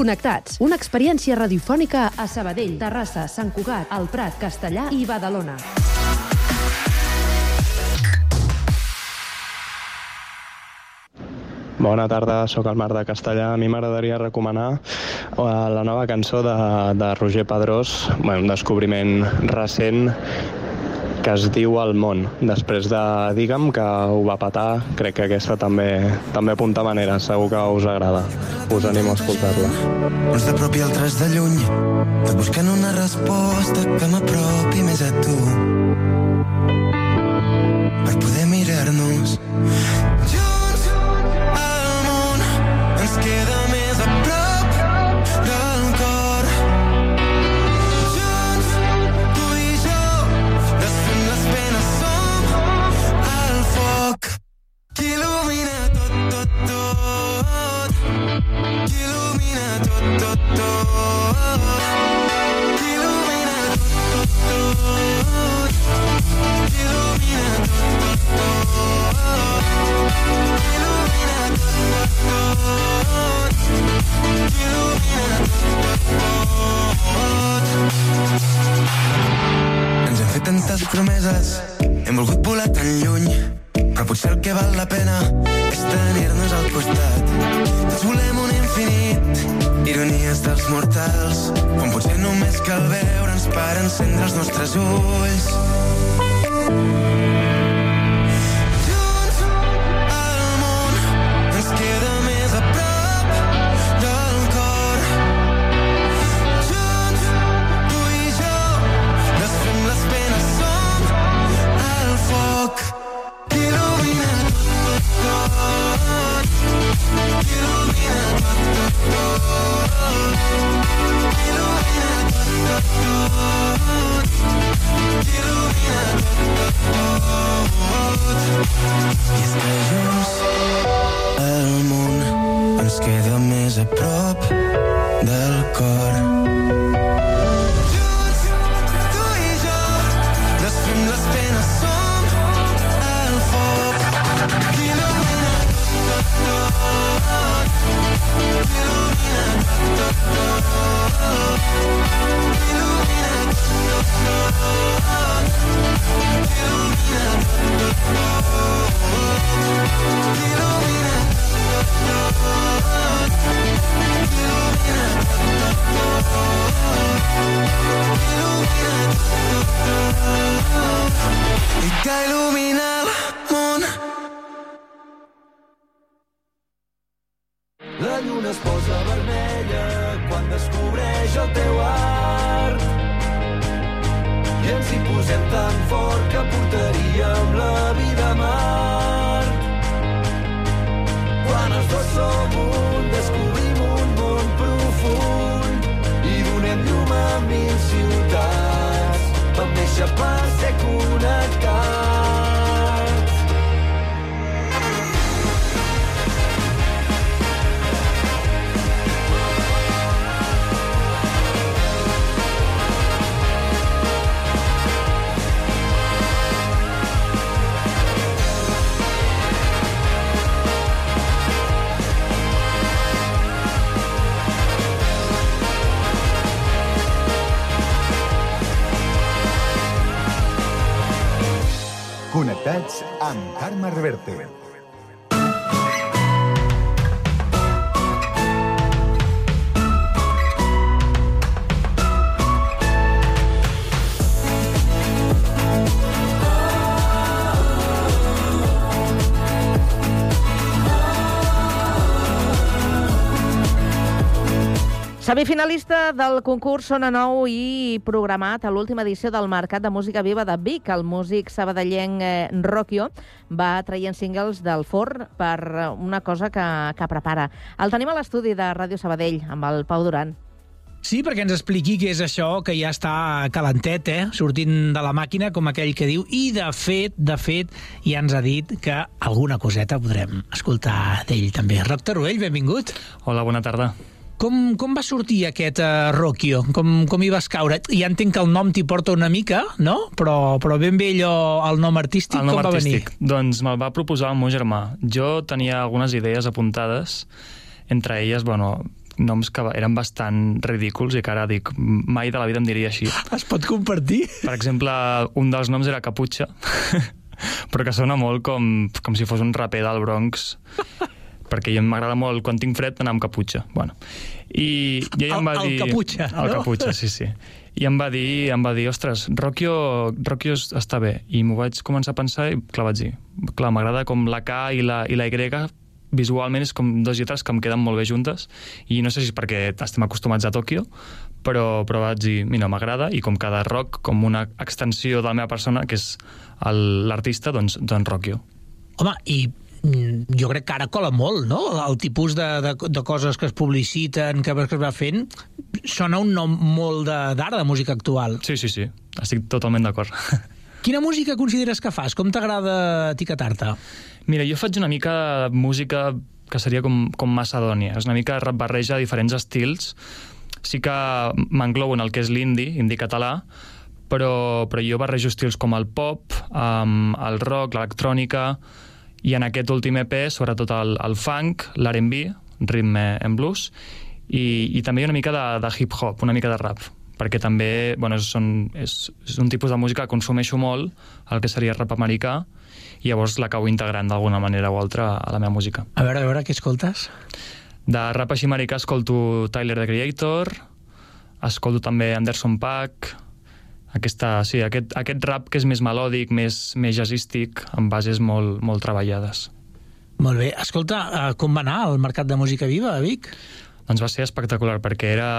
Connectats, una experiència radiofònica a Sabadell, Terrassa, Sant Cugat, El Prat, Castellà i Badalona. Bona tarda, sóc el Marc de Castellà. A mi m'agradaria recomanar eh, la nova cançó de, de Roger Pedrós, un descobriment recent que es diu El món. Després de Digue'm, que ho va patar, crec que aquesta també, també apunta manera, segur que us agrada. Us animo a escoltar-la. Uns de prop i altres de lluny, tot buscant una resposta que m'apropi més a tu. Nostres ulls. Semifinalista del concurs Sona Nou i programat a l'última edició del Mercat de Música Viva de Vic. El músic sabadellenc eh, Rocchio va traient singles del forn per eh, una cosa que, que prepara. El tenim a l'estudi de Ràdio Sabadell, amb el Pau Duran. Sí, perquè ens expliqui què és això que ja està calentet, eh? sortint de la màquina, com aquell que diu, i de fet, de fet, ja ens ha dit que alguna coseta podrem escoltar d'ell també. Roc Taruell, benvingut. Hola, bona tarda. Com, com va sortir aquest uh, Rocchio? Com, com hi vas caure? Ja entenc que el nom t'hi porta una mica, no? Però, però ben bé allò, el nom artístic, El nom com artístic. va venir? Doncs me'l va proposar el meu germà. Jo tenia algunes idees apuntades, entre elles, bueno, noms que eren bastant ridículs i que ara dic, mai de la vida em diria així. Es pot compartir? Per exemple, un dels noms era Caputxa, (laughs) però que sona molt com, com si fos un raper del Bronx perquè a mi m'agrada molt, quan tinc fred, anar amb caputxa. Bueno. I, i ell em va El- el dir... caputxa, El no? caputxa, sí, sí. I em va dir, em va dir ostres, Rocchio, Rocchio es- està bé. I m'ho vaig començar a pensar i, clar, vaig dir, clar, m'agrada com la K i la, i la Y visualment és com dos lletres que em queden molt bé juntes i no sé si és perquè estem acostumats a Tòquio però, però vaig dir, mira, m'agrada i com cada rock, com una extensió de la meva persona, que és el- l'artista, doncs, doncs Rocchio. Home, i jo crec que ara cola molt, no? El tipus de, de, de coses que es publiciten, que, que es va fent, sona un nom molt de- d'ara, de, de música actual. Sí, sí, sí, estic totalment d'acord. (laughs) Quina música consideres que fas? Com t'agrada etiquetar-te? Mira, jo faig una mica de música que seria com, com Macedònia. És una mica barreja diferents estils. Sí que m'englobo en el que és l'indie, indie català, però, però jo barrejo estils com el pop, um, el rock, l'electrònica, i en aquest últim EP, sobretot el, el funk, l'R&B, ritme en blues, i, i també una mica de, de hip-hop, una mica de rap perquè també bueno, són, és, és un tipus de música que consumeixo molt, el que seria rap americà, i llavors l'acabo integrant d'alguna manera o altra a la meva música. A veure, a veure, què escoltes? De rap així americà escolto Tyler, the Creator, escolto també Anderson Paak, aquesta, sí, aquest, aquest rap que és més melòdic, més, més jazzístic, amb bases molt, molt treballades. Molt bé. Escolta, eh, com va anar el Mercat de Música Viva a Vic? Doncs va ser espectacular, perquè era,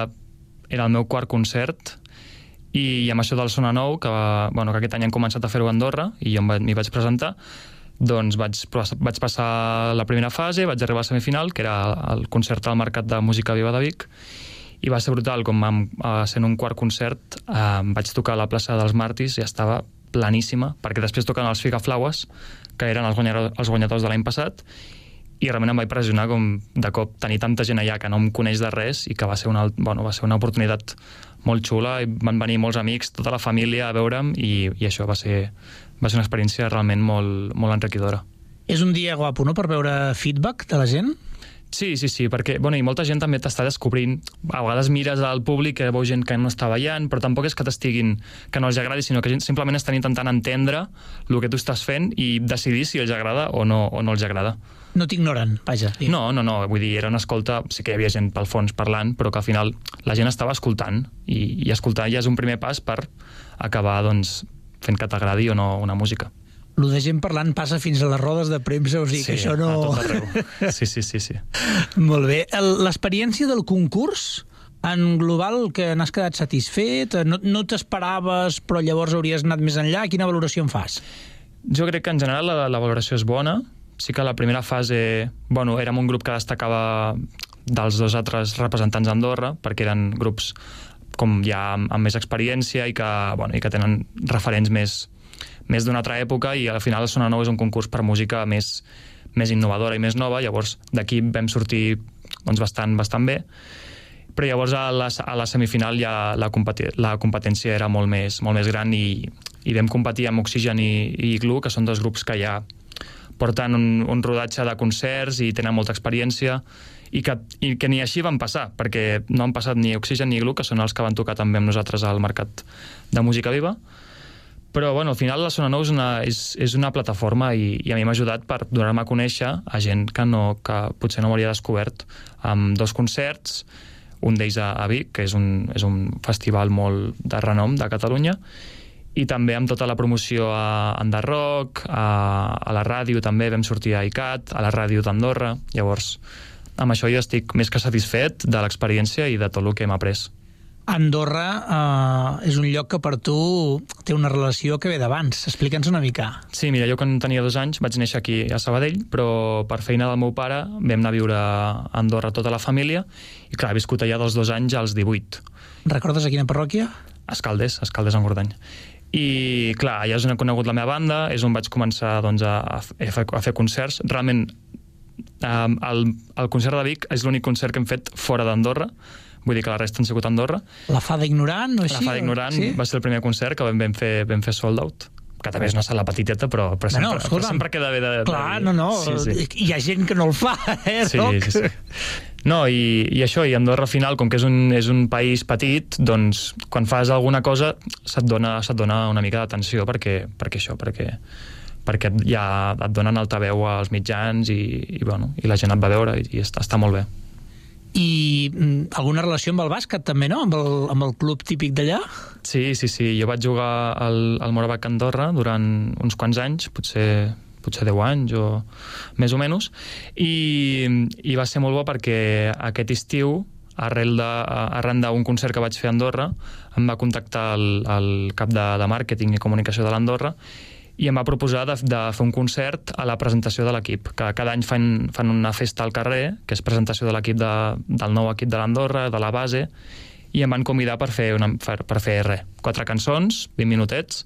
era el meu quart concert i, i amb això del Sona Nou, que, va, bueno, que aquest any han començat a fer-ho a Andorra, i jo m'hi vaig presentar, doncs vaig, vaig passar la primera fase, vaig arribar a la semifinal, que era el concert al Mercat de Música Viva de Vic, i va ser brutal, com em, eh, sent un quart concert, eh, vaig tocar a la plaça dels Martis i estava planíssima, perquè després toquen els Figaflaues, que eren els guanyadors, els guanyadors de l'any passat, i realment em va impressionar com de cop tenir tanta gent allà que no em coneix de res i que va ser una, bueno, va ser una oportunitat molt xula i van venir molts amics, tota la família a veure'm i, i això va ser, va ser una experiència realment molt, molt enriquidora. És un dia guapo, no?, per veure feedback de la gent? Sí, sí, sí, perquè bueno, i molta gent també t'està descobrint. A vegades mires al públic que veu gent que no està ballant, però tampoc és que t'estiguin, que no els agradi, sinó que gent simplement estan intentant entendre el que tu estàs fent i decidir si els agrada o no, o no els agrada. No t'ignoren, vaja. No, no, no, vull dir, era una escolta, sí que hi havia gent pel fons parlant, però que al final la gent estava escoltant, i, i escoltar ja és un primer pas per acabar, doncs, fent que t'agradi o no una música. Lo de gent parlant passa fins a les rodes de premsa, o sigui que això no... Sí, sí, sí, sí. (laughs) Molt bé. El- L'experiència del concurs, en global, que n'has quedat satisfet? No, no t'esperaves, però llavors hauries anat més enllà? Quina valoració en fas? Jo crec que en general la, la valoració és bona. Sí que la primera fase, bueno, érem un grup que destacava dels dos altres representants d'Andorra, perquè eren grups com ja amb, amb més experiència i que, bueno, i que tenen referents més, més d'una altra època i al final el Sona Nou és un concurs per música més, més innovadora i més nova, llavors d'aquí vam sortir doncs, bastant, bastant bé. Però llavors a la, a la semifinal ja la, competi la competència era molt més, molt més gran i, i vam competir amb Oxigen i, i Igloo, que són dos grups que ja porten un, un rodatge de concerts i tenen molta experiència i que, i que ni així van passar, perquè no han passat ni Oxigen ni Igloo, que són els que van tocar també amb nosaltres al Mercat de Música Viva, però bueno, al final la Sona Nou és una, és, és una plataforma i, i a mi m'ha ajudat per donar-me a conèixer a gent que, no, que potser no m'hauria descobert amb dos concerts, un d'ells a, a Vic, que és un, és un festival molt de renom de Catalunya, i també amb tota la promoció a Enderrock, a, a la ràdio també vam sortir a ICAT, a la ràdio d'Andorra, llavors amb això jo estic més que satisfet de l'experiència i de tot el que hem après. Andorra eh, és un lloc que per tu té una relació que ve d'abans. Explica'ns una mica. Sí, mira, jo quan tenia dos anys vaig néixer aquí a Sabadell, però per feina del meu pare vam anar a viure a Andorra tota la família i clar, he viscut allà dels dos anys als 18. Recordes a quina parròquia? Escaldes, Escaldes en Gordany. I clar, allà és on he conegut la meva banda, és on vaig començar doncs, a, a, fer, a fer concerts. Realment, um, el, el concert de Vic és l'únic concert que hem fet fora d'Andorra, vull dir que la resta han sigut a Andorra. La Fada Ignorant o La així? Fada Ignorant Sí? va ser el primer concert que vam, vam, fer, vam fer sold out que també és una sala petiteta, però, però, Bueno, sempre, però sempre queda bé de... de Clar, no, no, Sí, sí. hi ha gent que no el fa, eh, Sí, Roc? sí, sí. No, i, i això, i Andorra al final, com que és un, és un país petit, doncs quan fas alguna cosa se't dona, se't dona una mica d'atenció perquè, perquè això, perquè, perquè ja et donen altaveu als mitjans i, i, bueno, i la gent et va veure i, i està, està molt bé. I mm, alguna relació amb el bàsquet, també, no? Amb el, amb el club típic d'allà? Sí, sí, sí. Jo vaig jugar al, al Morabac Andorra durant uns quants anys, potser potser 10 anys o més o menys, i, i va ser molt bo perquè aquest estiu, arrel de, arran d'un concert que vaig fer a Andorra, em va contactar el, el cap de, de màrqueting i comunicació de l'Andorra i em va proposar de, de fer un concert a la presentació de l'equip, que cada any fan, fan una festa al carrer, que és presentació de l'equip de, del nou equip de l'Andorra, de la base, i em van convidar per fer, una, per, per fer res, quatre cançons, 20 minutets,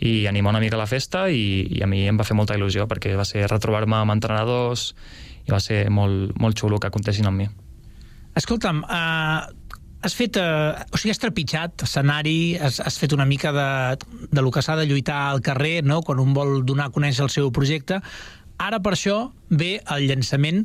i animar una mica la festa i, i a mi em va fer molta il·lusió perquè va ser retrobar-me amb entrenadors i va ser molt, molt xulo que comptessin amb mi. Escolta'm, uh, has fet, uh, o sigui, has trepitjat escenari, has, has fet una mica de, de lo que s'ha de lluitar al carrer, no?, quan un vol donar a conèixer el seu projecte. Ara, per això, ve el llançament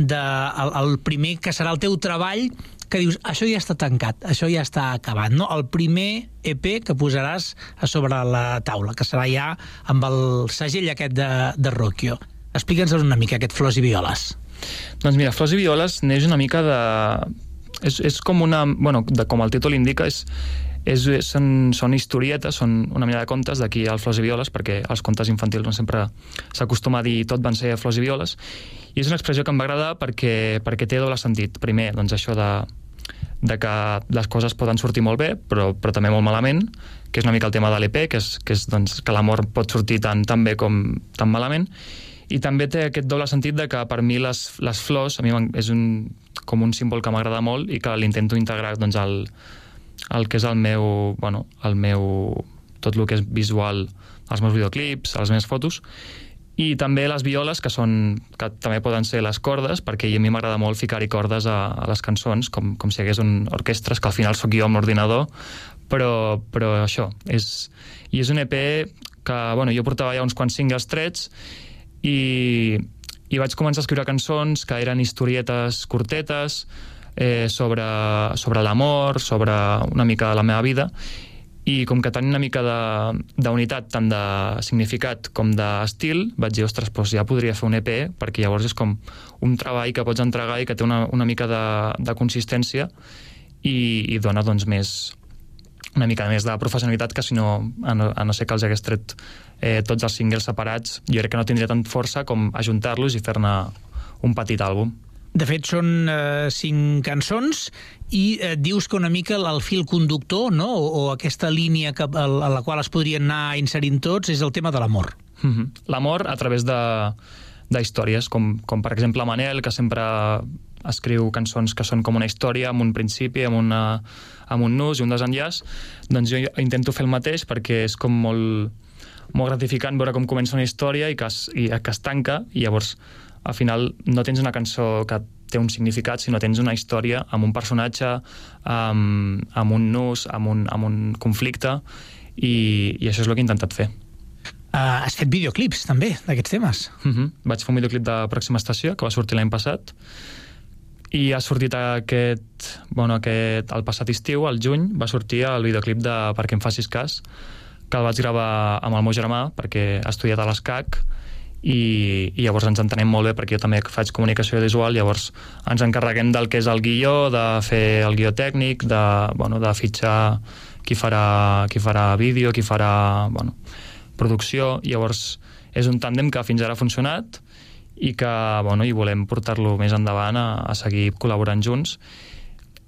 de, el, el primer que serà el teu treball que dius, això ja està tancat, això ja està acabat, no? El primer EP que posaràs a sobre la taula, que serà ja amb el segell aquest de, de Rocchio. Explica'ns una mica aquest Flors i Violes. Doncs mira, Flors i Violes neix una mica de... És, és com una... Bueno, de, com el títol indica, és, és, són, són historietes, són una mena de contes d'aquí al Flors i Violes, perquè els contes infantils no sempre s'acostuma a dir tot van ser flors i violes, i és una expressió que em va agradar perquè, perquè té doble sentit. Primer, doncs això de, de que les coses poden sortir molt bé, però, però també molt malament, que és una mica el tema de l'EP, que és, que, és doncs, que l'amor pot sortir tant, tan bé com tan malament, i també té aquest doble sentit de que per mi les, les flors a mi és un, com un símbol que m'agrada molt i que l'intento integrar doncs, al, el que és el meu, bueno, el meu, tot el que és visual, els meus videoclips, les meves fotos, i també les violes, que són que també poden ser les cordes, perquè a mi m'agrada molt ficar-hi cordes a, a les cançons, com, com si hi hagués un orquestres, que al final sóc jo amb l'ordinador, però, però això, és, i és un EP que, bueno, jo portava ja uns quants singles trets, i, i vaig començar a escriure cançons que eren historietes curtetes eh, sobre, sobre l'amor, sobre una mica de la meva vida, i com que tenia una mica de- d'unitat tant de significat com d'estil, vaig dir, ostres, doncs ja podria fer un EP, perquè llavors és com un treball que pots entregar i que té una, una mica de, de consistència i, i dona doncs més una mica més de professionalitat que si no, a no, a no ser que els hagués tret eh, tots els singles separats, jo crec que no tindria tant força com ajuntar-los i fer-ne un petit àlbum. De fet, són eh, cinc cançons i eh, dius que una mica el, fil conductor, no? o, o aquesta línia que, a, a la qual es podrien anar inserint tots, és el tema de l'amor. Mm -hmm. L'amor a través de, de històries, com, com per exemple Manel, que sempre escriu cançons que són com una història, amb un principi, amb, una, amb un nus i un desenllaç, doncs jo intento fer el mateix perquè és com molt, molt gratificant veure com comença una història i que es, i que es tanca i llavors al final no tens una cançó que té un significat, sinó tens una història amb un personatge, amb, amb un nus, amb un, amb un conflicte i, i això és el que he intentat fer. Uh, has fet videoclips, també, d'aquests temes. Uh -huh. Vaig fer un videoclip de Pròxima Estació, que va sortir l'any passat, i ha sortit aquest, bueno, aquest, el passat estiu, al juny, va sortir el videoclip de Perquè em facis cas, que el vaig gravar amb el meu germà, perquè ha estudiat a l'ESCAC, i, i llavors ens entenem molt bé perquè jo també faig comunicació visual, llavors ens encarreguem del que és el guió, de fer el guió tècnic, de, bueno, de fitxar qui farà, qui farà vídeo, qui farà bueno, producció, llavors és un tàndem que fins ara ha funcionat i que bueno, i volem portar-lo més endavant a, a seguir col·laborant junts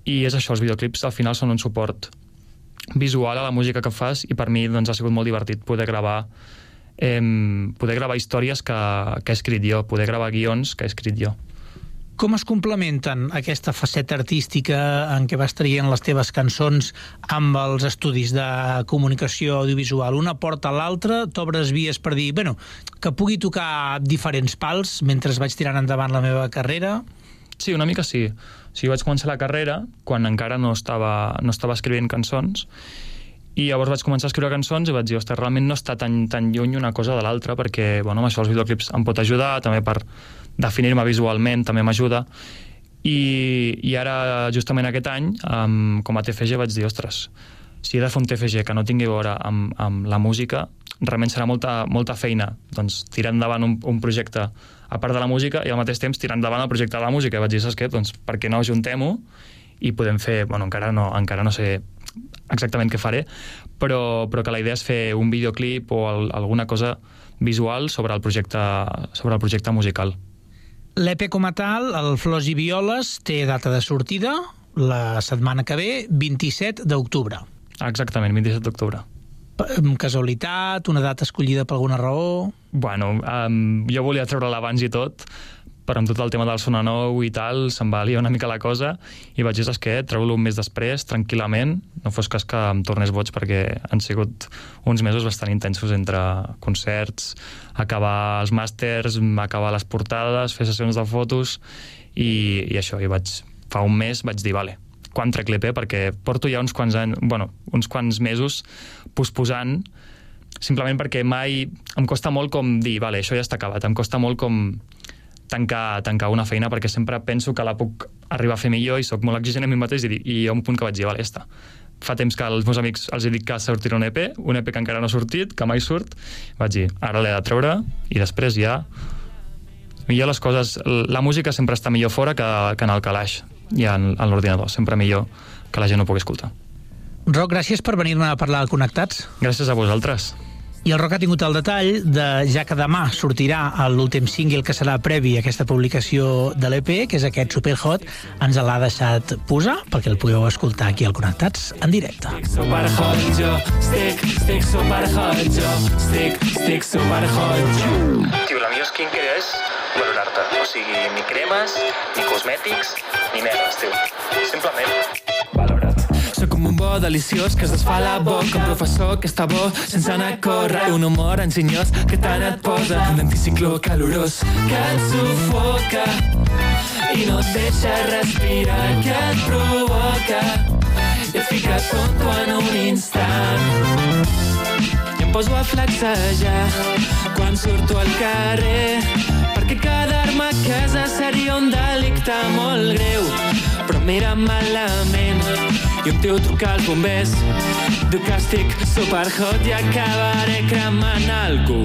i és això, els videoclips al final són un suport visual a la música que fas i per mi doncs, ha sigut molt divertit poder gravar eh, poder gravar històries que, que he escrit jo, poder gravar guions que he escrit jo. Com es complementen aquesta faceta artística en què vas traient les teves cançons amb els estudis de comunicació audiovisual? Una porta a l'altra, t'obres vies per dir, bueno, que pugui tocar diferents pals mentre vaig tirant endavant la meva carrera? Sí, una mica sí. O sigui, vaig començar la carrera quan encara no estava, no estava escrivint cançons i llavors vaig començar a escriure cançons i vaig dir, ostres, realment no està tan, tan lluny una cosa de l'altra perquè, bueno, amb això els videoclips em pot ajudar, també per definir-me visualment també m'ajuda i, i ara, justament aquest any, um, com a TFG vaig dir, ostres, si he de fer un TFG que no tingui a veure amb, amb la música, realment serà molta, molta feina doncs, tirar endavant un, un projecte a part de la música i al mateix temps tirar endavant el projecte de la música. I vaig dir, saps què? Doncs per què no ajuntem-ho i podem fer... Bueno, encara no, encara no sé exactament què faré, però, però que la idea és fer un videoclip o el, alguna cosa visual sobre el projecte, sobre el projecte musical. L'EP com a tal, el Flors i Violes, té data de sortida la setmana que ve, 27 d'octubre. Exactament, 27 d'octubre. Casualitat, una data escollida per alguna raó... Bueno, um, jo volia treure-la abans i tot, però amb tot el tema del Sona Nou i tal, se'n va liar una mica la cosa, i vaig dir, saps què, treu-lo un mes després, tranquil·lament, no fos cas que em tornés boig, perquè han sigut uns mesos bastant intensos entre concerts, acabar els màsters, acabar les portades, fer sessions de fotos, i, i això, i vaig, fa un mes vaig dir, vale, quan trec l'EP, perquè porto ja uns quants anys, bueno, uns quants mesos posposant, simplement perquè mai em costa molt com dir, vale, això ja està acabat, em costa molt com tancar, tancar una feina perquè sempre penso que la puc arribar a fer millor i sóc molt exigent a mi mateix i, i hi ha un punt que vaig dir, vale, ja està. Fa temps que als meus amics els he dit que sortirà un EP, un EP que encara no ha sortit, que mai surt, vaig dir, ara l'he de treure i després ja millor les coses... La música sempre està millor fora que, que en el calaix i en, en l'ordinador, sempre millor que la gent ho pugui escoltar. Roc, gràcies per venir-ne a parlar al Connectats. Gràcies a vosaltres. I el Roc ha tingut el detall de ja que demà sortirà l'últim single que serà previ a aquesta publicació de l'EP, que és aquest Superhot, ens l'ha deixat posar perquè el pugueu escoltar aquí al Connectats en directe. super hot jo Estic, estic super hot jo Estic, estic super hot jo Tio, la millor skincare és valorar-te. O sigui, ni cremes, ni cosmètics, ni merdes, tio. Simplement. Soc com un bo deliciós que es desfà la boca Un professor que està bo sense anar a córrer. Un humor enginyós que tant et posa Un anticicló calorós que et sufoca I no et deixa respirar que et provoca. I et fica tonto en un instant. I em poso a flexejar quan surto al carrer perquè quedar-me a casa seria un delicte molt greu però mira malament i un tio truca als bombers diu que estic superhot i acabaré cremant algú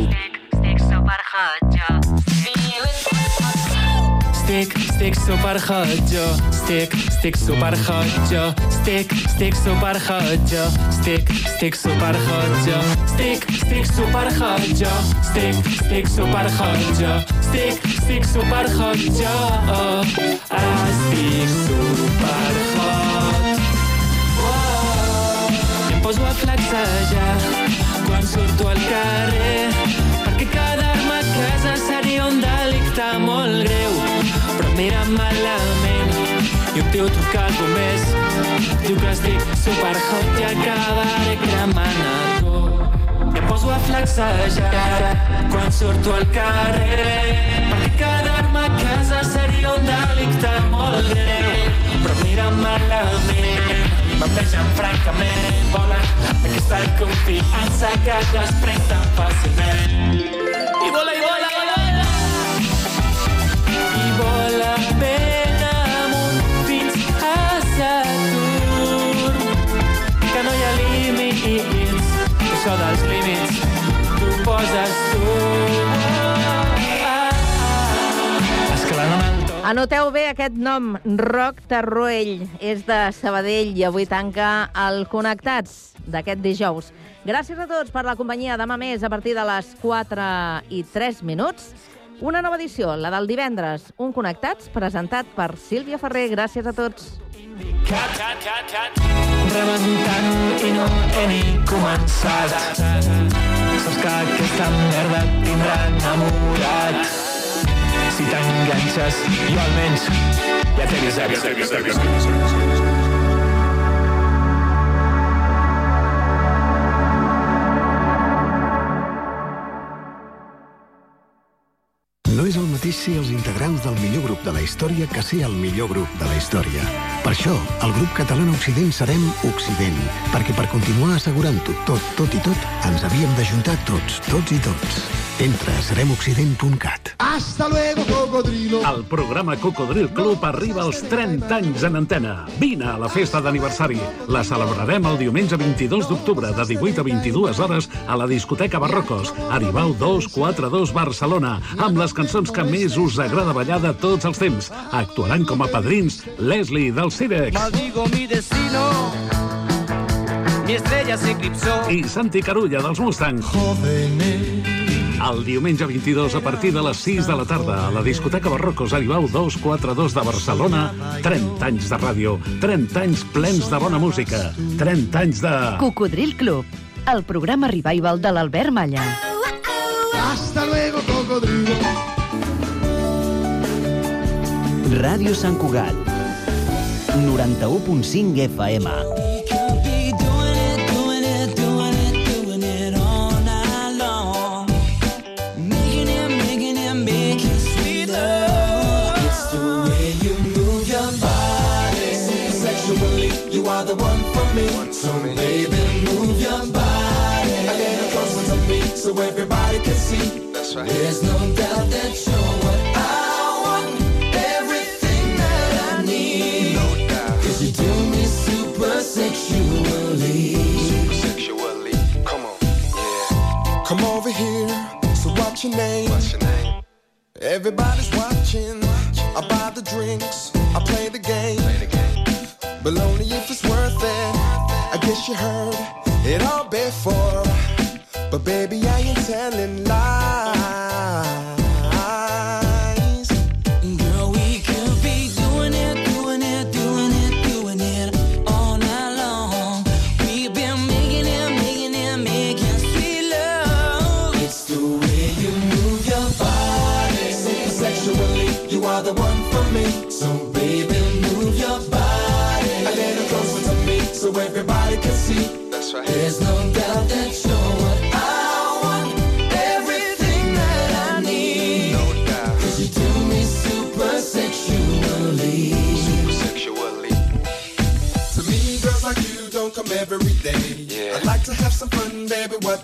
Estic superhot, jo. Stick, stick super hot jo Stick, stick super hot jo Stick, stick super hot jo Stick, stick super hot jo Stick, stick super hot jo Stick, stick super hot jo Stick, stick super hot jo Ah, estic super hot oh. I em poso a flexejar quan surto al carrer i un tio truca als bombers diu que estic superhot i acabaré cremant algú i em poso a flexejar quan surto al carrer. Perquè quedar-me a casa seria un delicte molt greu però mira malament m'envegen francament vola aquesta confiança que es desprèn tan fàcilment dels límits tu poses tu Anoteu bé aquest nom, Roc Tarruell. És de Sabadell i avui tanca el Connectats d'aquest dijous. Gràcies a tots per la companyia. Demà més, a partir de les 4 i 3 minuts, una nova edició, la del divendres. Un Connectats presentat per Sílvia Ferrer. Gràcies a tots. Rebentant i no he ni començat. Saps que aquesta merda et tindrà enamorat. Si t'enganxes, jo almenys ja t'he avisat. Ja t'he avisat, ja t'he avisat. No és el mateix ser els integrants del millor grup de la història que ser el millor grup de la història. Per això, el grup català Occident serem Occident, perquè per continuar assegurant-ho tot, tot i tot, ens havíem d'ajuntar tots, tots i tots. Entra a seremoccident.cat. Hasta luego, cocodrilo. El programa Cocodril Club arriba als 30 anys en antena. Vine a la festa d'aniversari. La celebrarem el diumenge 22 d'octubre de 18 a 22 hores a la discoteca Barrocos, Aribau 242 Barcelona, amb les cançons que més us agrada ballar de tots els temps. Actuaran com a padrins Leslie del Cirex Maldigo mi destino. Mi estrella se eclipsó. i Santi Carulla dels Mustang. El diumenge 22 a partir de les 6 de la tarda a la discoteca Barrocos Aribau 242 de Barcelona 30 anys de ràdio 30 anys plens de bona música 30 anys de... Cocodril Club, el programa revival de l'Albert Malla. Hasta luego, cocodrilo. Ràdio Sant Cugat. 91.5 FM. You are the one for me. So baby, move your body a little closer to me, so everybody can see. That's right. There's no doubt that you're What's your name? What's your name? Everybody's watching. I buy the drinks. I play the game. Play the game. But only if it's worth it. I guess you heard it all before. But baby,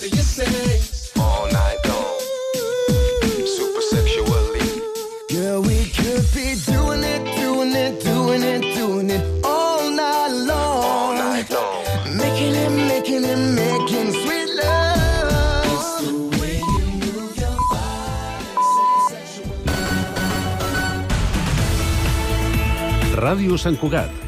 after your sex. All night long. Super sexually. Girl, we could be doing it, doing it, doing it, doing it. All night long. All night long. Making it, making it, making sweet love. It's you move your body. Ràdio Sant Cugat